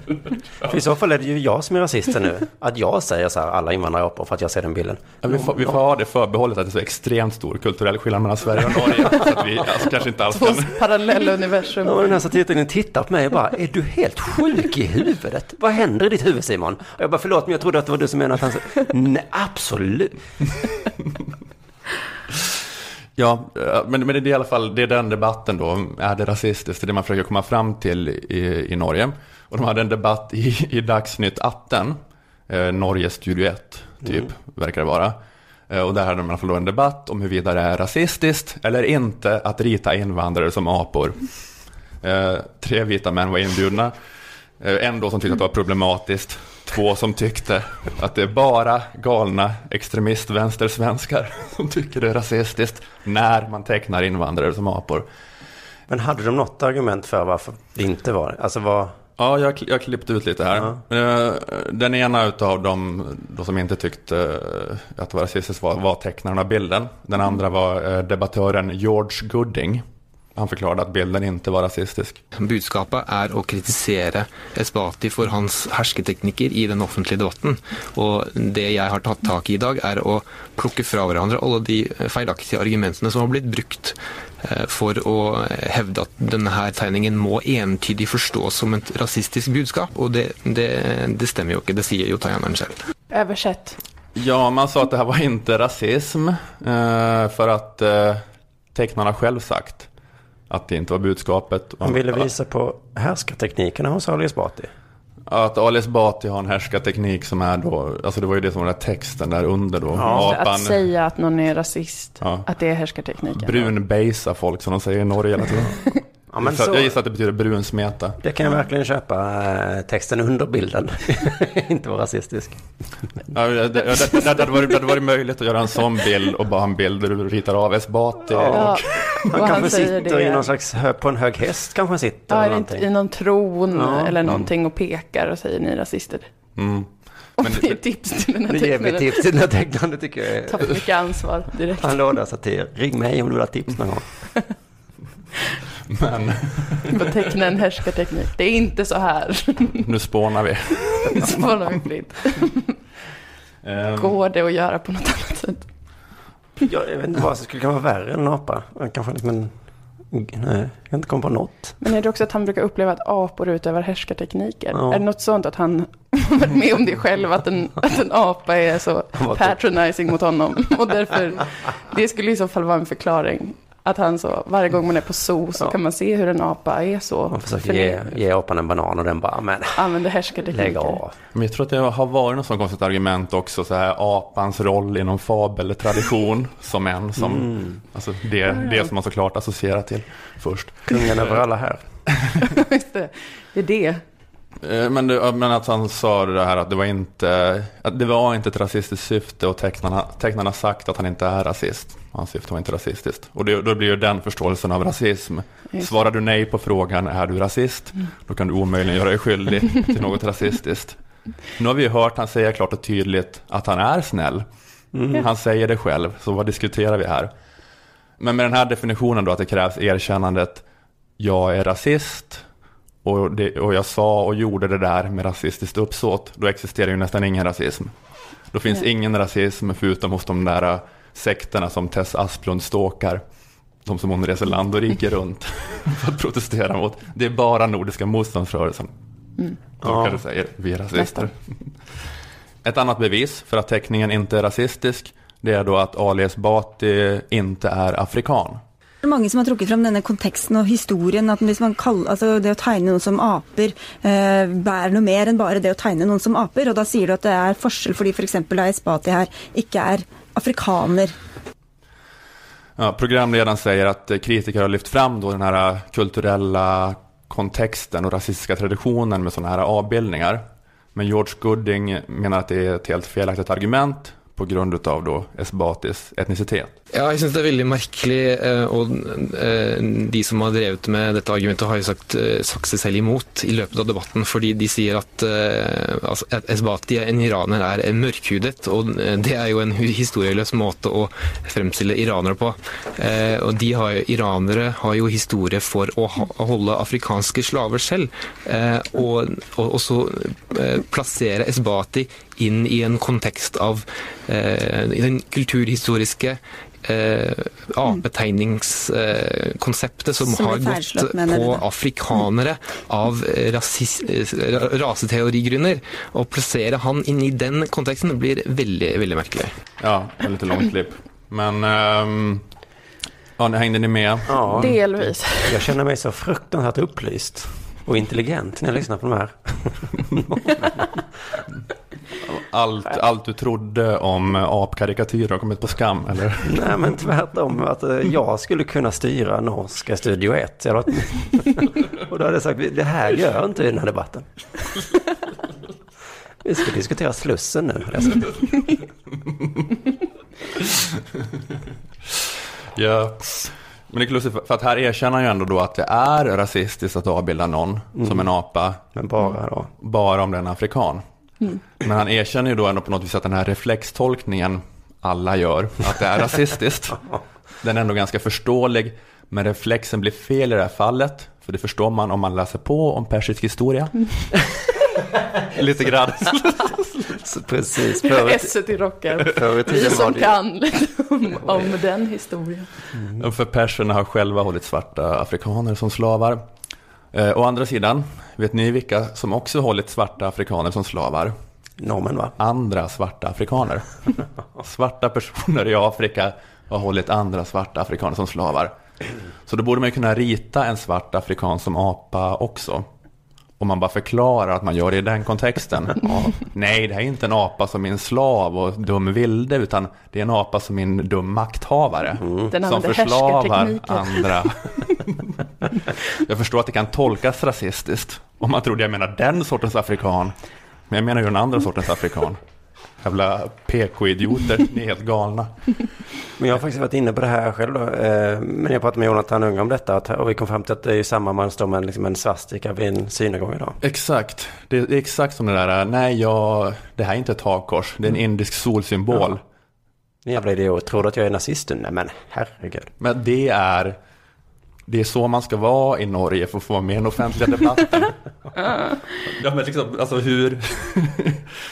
För i så fall är det ju jag som är rasisten nu. Att jag säger så här, alla invandrare är apor för att jag ser den bilden. Ja, vi, får, vi får ha det förbehållet att det är så extremt stor kulturell skillnad mellan Sverige och Norge. Så att vi alltså, kanske inte alls kan... parallella universum. Ja, den här satirtidningen tittar på mig och bara, är du helt sjuk i huvudet? Vad händer i ditt huvud Simon? Och jag bara, förlåt men jag trodde att det var du som menade att han... Nej, absolut. Ja, eh, men, men det är i alla fall det är den debatten då. Är det rasistiskt? Det är det man försöker komma fram till i, i Norge. Och de hade en debatt i, i Dagsnytt 18, eh, Norges Studio 1, typ, verkar det vara. Eh, och där hade de i alla fall då en debatt om huruvida det är rasistiskt eller inte att rita invandrare som apor. Eh, tre vita män var inbjudna. Eh, en då som tyckte att det var problematiskt. Två som tyckte att det är bara galna extremist-vänstersvenskar som tycker det är rasistiskt när man tecknar invandrare som apor. Men hade de något argument för varför det inte var det? Alltså vad... Ja, jag, jag har klippt ut lite här. Eh, Den ena utav dem som inte tyckte eh, att det var rasistiskt var, var tecknaren av bilden. Den andra var eh, debattören George Gooding. Han förklarade att bilden inte var rasistisk. Budskapet er å kritisere Esbati for hans hersketeknikker i den offentlige debatten. Og det jeg har tatt tak i i dag, er å plukke fra hverandre alle de feilaktige argumentene som har blitt brukt eh, for å hevde at denne her tegningen må entydig forstås som et rasistisk budskap. Og det, det, det stemmer jo ikke, det sier jo tegneren selv. Översätt. Ja, man sa att det här var inte rasism eh, för att eh, tecknarna själv sagt att det inte var budskapet. Han ville visa på härskarteknikerna hos Ali Esbati. Att Ali Esbati har en härskarteknik som är då, alltså det var ju det som var den där texten där under då. Att säga att någon är rasist, Ja. att det är härskartekniken. brunbejsa folk som de säger i Norge hela tiden. Ja, men Så Jag gissar att det betyder brunsmeta. det kan jag verkligen köpa. eh, Texten under bilden. inte vara rasistisk. Ja, det, det, det, det, hade varit, det hade varit möjligt att göra en sån bild och bara en bild där du ritar av Esbati. Ja, Han och kanske sitter i det. någon slags, på en hög häst kanske han sitter. Ja, eller någonting. i någon tron Ja. eller någonting och pekar och säger ni rasister. Mm. Och Men det är det- tips till den här Det ger mig tecknaren. tips till den här tecknaren, det tycker jag Ta är... för mycket ansvar direkt. Han låda satir. Ring mig om du vill ha tips någon gång. Men På teckna en härskarteknik. Det är inte så här. nu spånar vi. Så får de fritt. Ehm, Går det att göra på något annat sätt? Jag, jag vet inte vad som skulle kunna vara värre än en apa. Kanske liksom en... Nej, jag kan inte komma på något. Men är det också att han brukar uppleva att apor utövar härskartekniker? Ja. Är det något sånt att han har varit med om det själv? Att en, att en apa är så var patronizing mot honom? Och därför, det skulle i så fall vara en förklaring. Att han så, varje gång man är på zoo så Ja. kan man se hur en apa är så. Man försöker ge, ge apan en banan och den bara, men Använder härskartekniker. lägg av. Men jag tror att det har varit något sånt konstigt argument också, så här apans roll inom fabeltradition som en som, Mm. alltså det, det som man såklart associerar till först. Kungen över alla här. Just det, det är det. Eh, Men, det, men att han sa det här att det var inte, att det var inte ett rasistiskt syfte och tecknarna, tecknarna sagt att han inte är rasist. Hans syfte var inte rasistiskt. Och det, då blir ju den förståelsen av rasism. Just. Svarar du nej på frågan, är du rasist? Då kan du omöjligen göra dig skyldig till något rasistiskt. Nu har vi ju hört han säga klart och tydligt att han är snäll. Han säger det själv, så vad diskuterar vi här? Men med den här definitionen då att det krävs erkännandet, jag är rasist och, det, och jag sa och gjorde det där med rasistiskt uppsåt, då existerar ju nästan ingen rasism. Då finns Nej. ingen rasism förutom hos de där äh, sekterna som Tess Asplund ståkar. De som hon reser land och rike runt för att protestera mot. Det är bara Nordiska motståndsrörelsen. Mm. Då Ja. kan du säga, vi är rasister. Ett annat bevis för att teckningen inte är rasistisk, det är då att Ali Esbati inte är afrikan. Det er mange som har trukket fram denne konteksten og historien, at hvis man kaller, altså det å tegne noen som aper eh, bærer noe mer enn bare det å tegne noen som aper, og da sier du at det er forskjell fordi for eksempel da Esbati her ikke er afrikaner. Ja, programledaren säger att kritiker har lyft fram då den här kulturella kontexten och rasistiska traditionen med sådana här avbildningar. Men George Gooding menar att det är ett helt felaktigt argument på grund av då Esbatis etnicitet. Ja, jeg syns det er veldig merkelig, eh, og eh, de som har drevet med dette argumentet, har jo sagt, eh, sagt seg selv imot i løpet av debatten, fordi de sier at altså, Esbati, en iraner, er mørkhudet, og det er jo en historieløs måte å fremstille iranere på. Og de har, iranere har jo historie for å holde afrikanske slaver selv, og, og, og så plassere Esbati inn i en kontekst av den kulturhistoriske eh, apetegningskonseptet som, Som har gått på afrikanere av eh, rasis, eh, raseteorigrunner. Å plassere han inn i den konteksten blir veldig, veldig merkelig. Ja, det var lite långt klipp. Men ehm, Ja, nu hängde ni med? Ja, Delvis. jag känner mig så fruktansvärt upplyst och intelligent när jag lyssnar på de här. Allt, allt du trodde om apkarikatyrer har kommit på skam, eller? Nej, men tvärtom. Att eh, jag skulle kunna styra norska Studio 1. Jag hade- och då hade jag sagt, det här gör inte i den här debatten. Vi ska diskutera Slussen nu. Ja. Men det är lustigt, för att här erkänner han ju ändå då att det är rasistiskt att avbilda någon som en apa, Men bara då. bara om den är afrikan. Men han erkänner ju då ändå på något vis att den här reflextolkningen alla gör, att det är rasistiskt. Den är ändå ganska förståelig, men reflexen blir fel i det här fallet. För det förstår man om man läser på om persisk historia. Lite grann. Så precis. Esset i rockar. Vi som det kan lite om, om den historien. För perserna har själva hållit svarta afrikaner som slavar. Eh, å andra sidan, vet ni vilka som också hållit svarta afrikaner som slavar? normen va? Andra svarta afrikaner. Svarta personer i Afrika har hållit andra svarta afrikaner som slavar. Så då borde man ju kunna rita en svart afrikan som apa också. Om man bara förklarar att man gör det i den kontexten. Ja, nej, det här är inte en apa som är en slav och dum vilde, utan det är en apa som en dum makthavare. Den som förslavar andra. jag förstår att det kan tolkas rasistiskt. Om man trodde jag menar den sortens afrikan. Men jag menar ju den andra sortens afrikan. Jävla PK-idioter, ni är helt galna. Men jag har faktiskt varit inne på det här själv då. eh, Men jag pratade med Jonathan Unge om detta. att- Och vi kom fram till att det är samma man står med liksom en svastika vid en synagoga idag. Exakt, det är exakt som det där, nej jag, det här är inte ett hakkors, det är en indisk solsymbol. En jävla idiot. Tror du att jag är nazist? Nej men herregud. Men det är, det är så man ska vara i Norge för att få med den offentliga debatten. ja, men liksom, alltså, hur,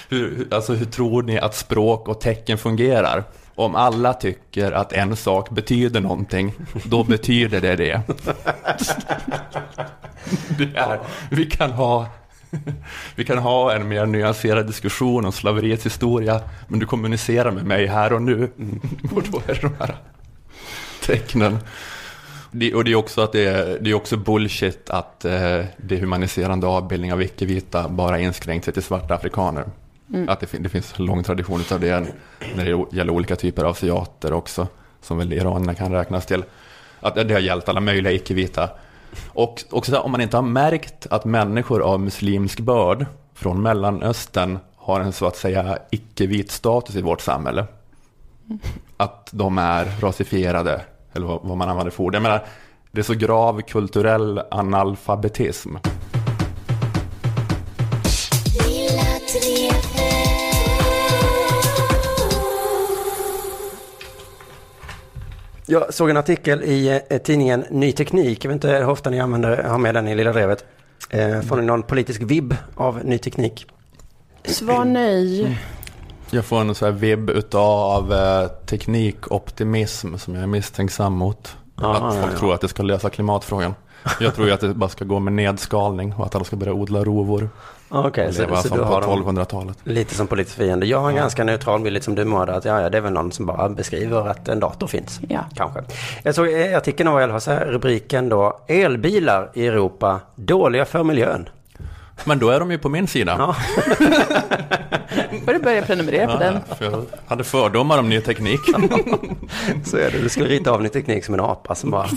hur, alltså hur tror ni att språk och tecken fungerar? Om alla tycker att en sak betyder någonting, då betyder det det. det är, vi, kan ha, vi kan ha en mer nyanserad diskussion om slaveriets historia, men du kommunicerar med mig här och nu. Och då är det de här tecknen. Det, och det är också att det är, det är också bullshit att eh, det humaniserande avbildning av icke-vita bara inskränkt sig till svarta afrikaner. Att det, fin- det finns en lång tradition av det när det gäller olika typer av asiater också, som väl iranierna kan räknas till. Att det har gällt alla möjliga icke-vita. Och också om man inte har märkt att människor av muslimsk börd från Mellanöstern har en så att säga icke-vit status i vårt samhälle. Att de är rasifierade, eller vad, vad man använder för ord. Jag menar, det är så grav kulturell analfabetism. Villa 3 Jag såg en artikel i eh, tidningen Ny Teknik. Jag vet inte hur ofta ni använder, har med den i lilla brevet. Eh, får ni någon politisk vibb av Ny Teknik? Svar nej. Jag får en så här vibb utav eh, teknikoptimism som jag är misstänksam mot. Ja, att ja, folk ja. tror att det ska lösa klimatfrågan. Jag tror ju att det bara ska gå med nedskalning och att alla ska börja odla rovor. Okej, det så, så som du har dem 1200-talet. lite som politisk fiende. Jag har en ganska neutral bild, lite som du Moa, att ja, ja, det är väl någon som bara beskriver att en dator finns. Ja. Kanske. Jag såg i artikeln så här, rubriken då, elbilar i Europa, dåliga för miljön. Men då är de ju på min sida. Ja. Får du börja prenumerera på den. för jag hade fördomar om ny teknik. Så är det, du skulle rita av Ny Teknik som en apa som bara...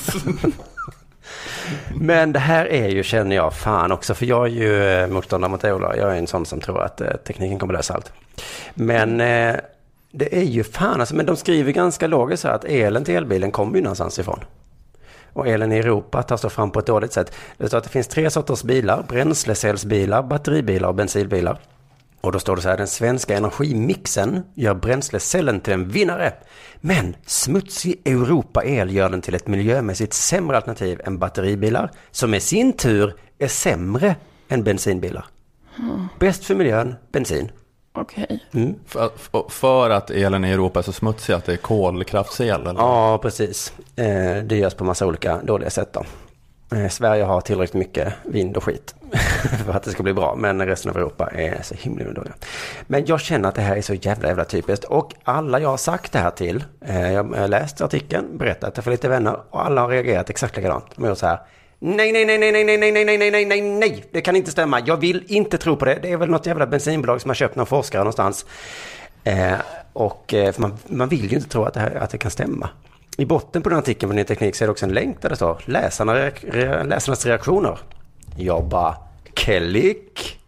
Men det här är ju, känner jag, fan också, för jag är ju eh, motståndare mot Ola. Jag är en sån som tror att eh, tekniken kommer lösa allt. Men eh, det är ju fan alltså, men de skriver ganska logiskt så här att elen till elbilen kommer ju någonstans ifrån. Och elen i Europa tas då fram på ett dåligt sätt. Det står att det finns tre sorters bilar, bränslecellsbilar, batteribilar och bensinbilar. Och då står det så här, den svenska energimixen gör bränslecellen till en vinnare. Men smutsig Europa-el gör den till ett miljömässigt sämre alternativ än batteribilar, som i sin tur är sämre än bensinbilar. Bäst för miljön, bensin. Okej. För, för- för att elen i Europa är så smutsig att det är kolkraftsel? Eller? Ja, precis. Eh, det görs på massa olika dåliga sätt då. Sverige har tillräckligt mycket vind och skit för att det ska bli bra, men resten av Europa är så himla dåliga. Men jag känner att det här är så jävla, jävla typiskt och alla jag har sagt det här till, jag har läst artikeln, berättat det för lite vänner och alla har reagerat exakt likadant. De har gjort så här, nej, nej, nej, nej, nej, nej, nej, nej, nej, nej, nej, nej, nej, det kan inte stämma, jag vill inte tro på det, det är väl något jävla bensinbolag som har köpt någon forskare någonstans. Eh, och för man, man vill ju inte tro att det, här, att det kan stämma. I botten på den artikeln på Ny Teknik så är det också en länk där det står läsarna, re, läsarnas reaktioner. Jag bara klick.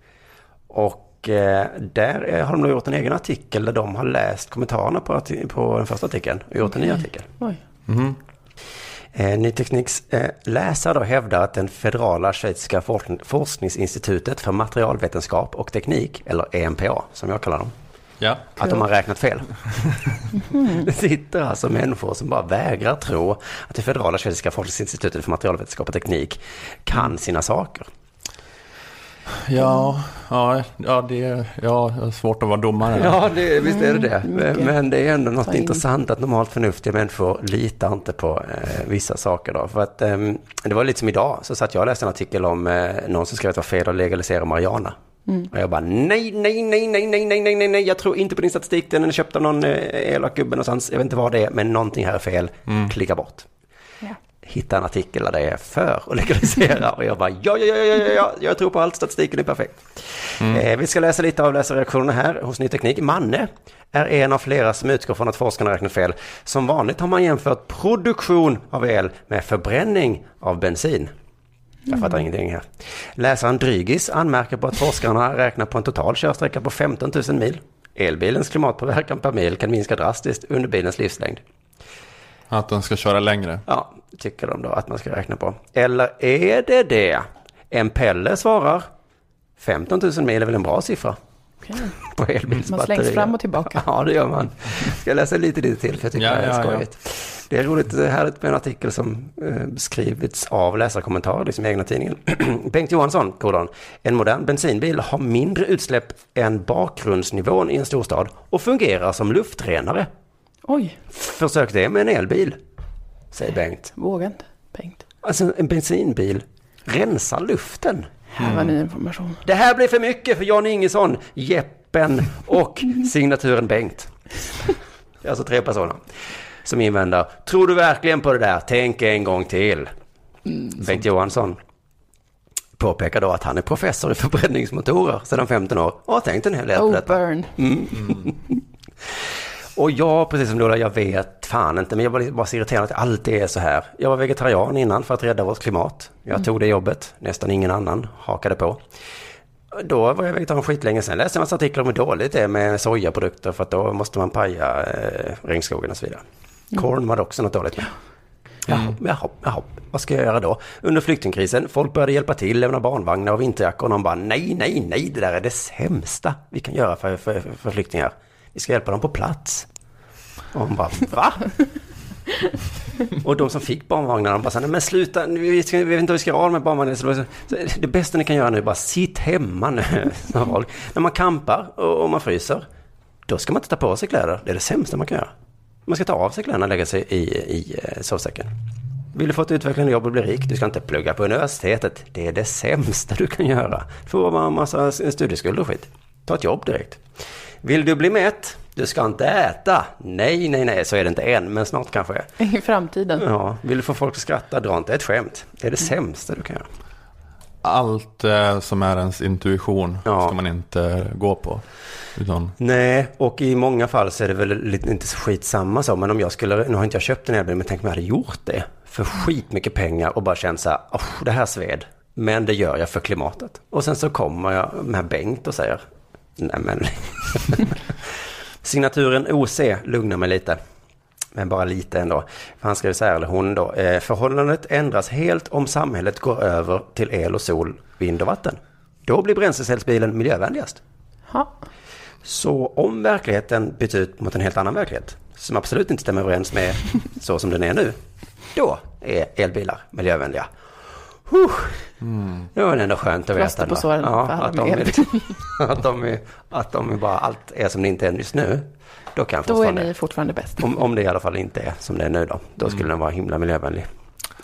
Och eh, där har de nog gjort en egen artikel där de har läst kommentarerna på, på den första artikeln och gjort en ny artikel. Oj. Eh, Ny Tekniks eh, läsare då hävdar att den federala schweiziska forskn- forskningsinstitutet för materialvetenskap och teknik, eller EMPA som jag kallar dem, Ja. att de har räknat fel. Det sitter alltså människor som bara vägrar tro att det federala schweiziska forskningsinstitutet för materialvetenskap och teknik kan sina saker. Ja, ja, ja, det är, ja, det är svårt att vara domare. Ja, det, visst är det det. Men, mycket. men det är ändå något in. intressant att normalt förnuftiga människor litar inte på eh, vissa saker. Då. För att, ehm, det var lite som idag, så satt jag och läste en artikel om eh, någon som skrev att det var fel att legalisera marijuana. Och jag bara nej, nej, nej, nej, nej, nej, nej, nej, nej, jag tror inte på din statistik, den är köpt av någon eh, elak gubbe någonstans, jag vet inte vad det är, men någonting här är fel, klicka bort. Ja. Hitta en artikel där det är för att legalisera och jag bara ja, ja, ja, ja, ja, ja, jag tror på allt, statistiken är perfekt. Eh, vi ska läsa lite av läsarreaktionerna här hos Ny Teknik. Manne är en av flera som utgår från att forskarna räknat fel. Som vanligt har man jämfört produktion av el med förbränning av bensin. Jag fattar ingenting här. Läsaren Drygis anmärker på att forskarna räknar på en total körsträcka på 15 000 mil. Elbilens klimatpåverkan per mil kan minska drastiskt under bilens livslängd. Att de ska köra längre. Ja, tycker de då att man ska räkna på. Eller är det det? En Pelle svarar 15 000 mil är väl en bra siffra Okej. på elbilsbatterier. Man slängs fram och tillbaka. Ja, det gör man. Ska jag läsa lite lite till för jag tycker Ja, det är ja, ja. Det är roligt, det är härligt med en artikel som eh, skrivits av läsarkommentarer, liksom i egna tidningen. Bengt Johansson, kolon. En modern bensinbil har mindre utsläpp än bakgrundsnivån i en storstad och fungerar som luftrenare. Oj, Försök det med en elbil, säger Bengt. våga inte, Bengt. Alltså en bensinbil rensar luften. Här var ny information. Det här blir för mycket för Jan Ingesson, Jeppen och signaturen Bengt. Alltså tre personer som invänder. Tror du verkligen på det där? Tänk en gång till. Bengt Johansson påpekar då att han är professor i förbränningsmotorer sedan 15 år och har tänkt en hel del på Oh, detta. burn. Och jag, precis som Lola, jag vet fan inte, men jag var lite- bara så irriterad att det alltid är så här. Jag var vegetarian innan för att rädda vårt klimat. Jag tog det jobbet, nästan ingen annan hakade på. Då var jag vegetarian skitlänge sen. Läste en massa artiklar om hur dåligt det är med sojaprodukter för att då måste man paja eh, regnskogen och så vidare. Korn var det också något dåligt med. Jaha, jaha, jaha, vad ska jag göra då? Under flyktingkrisen, folk började hjälpa till, lämna barnvagnar och vinterjackor och någon bara nej, nej, nej, det där är det sämsta vi kan göra för, för, för flyktingar. Vi ska hjälpa dem på plats. Och hon bara, va? och de som fick barnvagnar, de bara så nej men sluta, vi, ska, vi vet inte vad vi ska göra med barnvagnar. Så, så, så, det bästa ni kan göra nu är bara sitt hemma nu. När man kampar och, och man fryser, då ska man inte ta på sig kläder. Det är det sämsta man kan göra. Man ska ta av sig kläderna och lägga sig i, i eh, sovsäcken. Vill du få ett utvecklande jobb och bli rik, du ska inte plugga på universitetet. Det är det sämsta du kan göra. Du får bara en massa studieskulder och skit. Ta ett jobb direkt. Vill du bli mätt? Du ska inte äta. Nej, nej, nej, så är det inte än, men snart kanske. I framtiden. Ja, vill du få folk att skratta, dra inte ett skämt. Det är det sämsta du kan göra. Allt eh, som är ens intuition Ja. ska man inte gå på. Utan, Nej, och i många fall så är det väl lite, inte så skitsamma så, men om jag skulle, nu har inte jag köpt en elbil, men tänk om jag hade gjort det för skitmycket pengar och bara känt så här, "Åh, det här sved, men det gör jag för klimatet. Och sen så kommer jag med Bengt och säger, nej men, signaturen OC lugnar mig lite. Men bara lite ändå. För han skrev så här, eller hon då. Eh, förhållandet ändras helt om samhället går över till el och sol, vind och vatten. Då blir bränslecellsbilen miljövänligast. Ja. Så om verkligheten byts ut mot en helt annan verklighet, som absolut inte stämmer överens med så som den är nu, då är elbilar miljövänliga. Huh. Det var ändå skönt att Plåster veta. på såren alla att, de är, att, de är, att de är bara allt är som det inte är just nu. Då kan Då är ni fortfarande bäst. om, om det i alla fall inte är som det är nu då, då skulle den vara himla miljövänlig.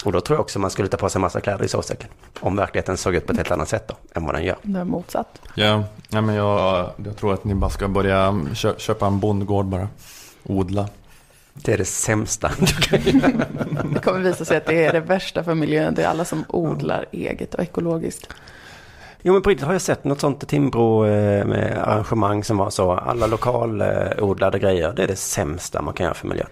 Och då tror jag också man skulle ta på sig massa kläder i sovsäcken. Om verkligheten såg ut på ett helt annat sätt då, än vad den gör. Det är motsatt. Ja, ja men jag, jag tror att ni bara ska börja kö, köpa en bondgård bara. Odla. Det är det sämsta. Det kommer visa sig att det är det värsta för miljön. Det är alla som odlar eget och ekologiskt. Jo men på riktigt har jag sett något sånt i Timbro eh, med arrangemang som var så. Alla lokalodlade grejer. Det är det sämsta man kan göra för miljön.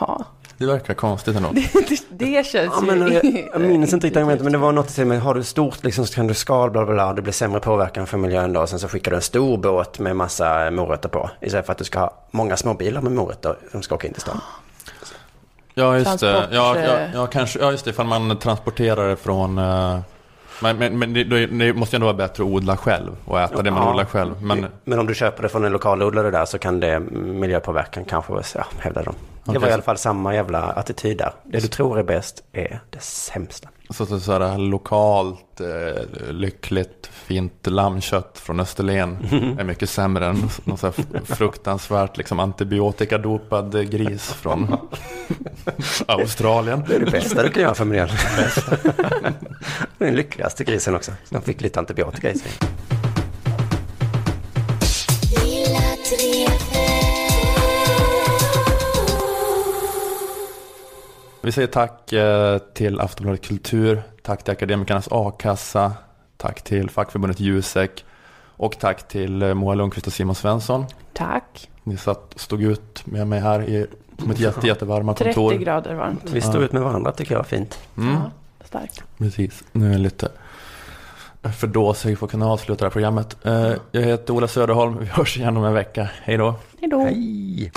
Ja, Det verkar konstigt ändå. det, det känns Ja, men ju... jag, jag minns inte riktigt argumentet men det var något i med har du stort liksom så kan du skal bla bla bla. Det blir sämre påverkan för miljön då. Och sen så skickar du en stor båt med massa morötter på. Istället för att du ska ha många små bilar med morötter som ska åka in till stan. Ja, just det. Ja, ja, eh. ja, kanske, ja, just det. Ifall man transporterar det från... eh, Men, men, men det, det måste ju ändå vara bättre att odla själv och äta det man Ja. odlar själv. Men Men om du köper det från en lokalodlare där så kan det miljöpåverkan kanske, ja, hävdar de. Det var i alla fall samma jävla attityd där. Det du tror är bäst är det sämsta. så, så, så här, lokalt, eh, lyckligt, fint lammkött från Österlen är mycket sämre än någon så fruktansvärt liksom, antibiotikadopad gris från Australien. Det är det bästa du kan göra för miljön. Den lyckligaste grisen också. De fick lite antibiotika i sig. Vi säger tack eh, till Aftonbladet Kultur, tack till Akademikernas A-kassa, tack till fackförbundet Jusek och tack till eh, Moa Lundqvist och Simon Svensson. Tack. Ni satt, stod ut med mig här i mitt jätte, jättevarma 30 kontor. grader varmt. Vi står ut med varandra tycker jag var fint. Mm, Ja, starkt. precis. Nu är jag lite för dåsig för att kunna avsluta det här programmet. Eh, Jag heter Ola Söderholm, vi hörs igen om en vecka. Hej då! Hej då. Hej!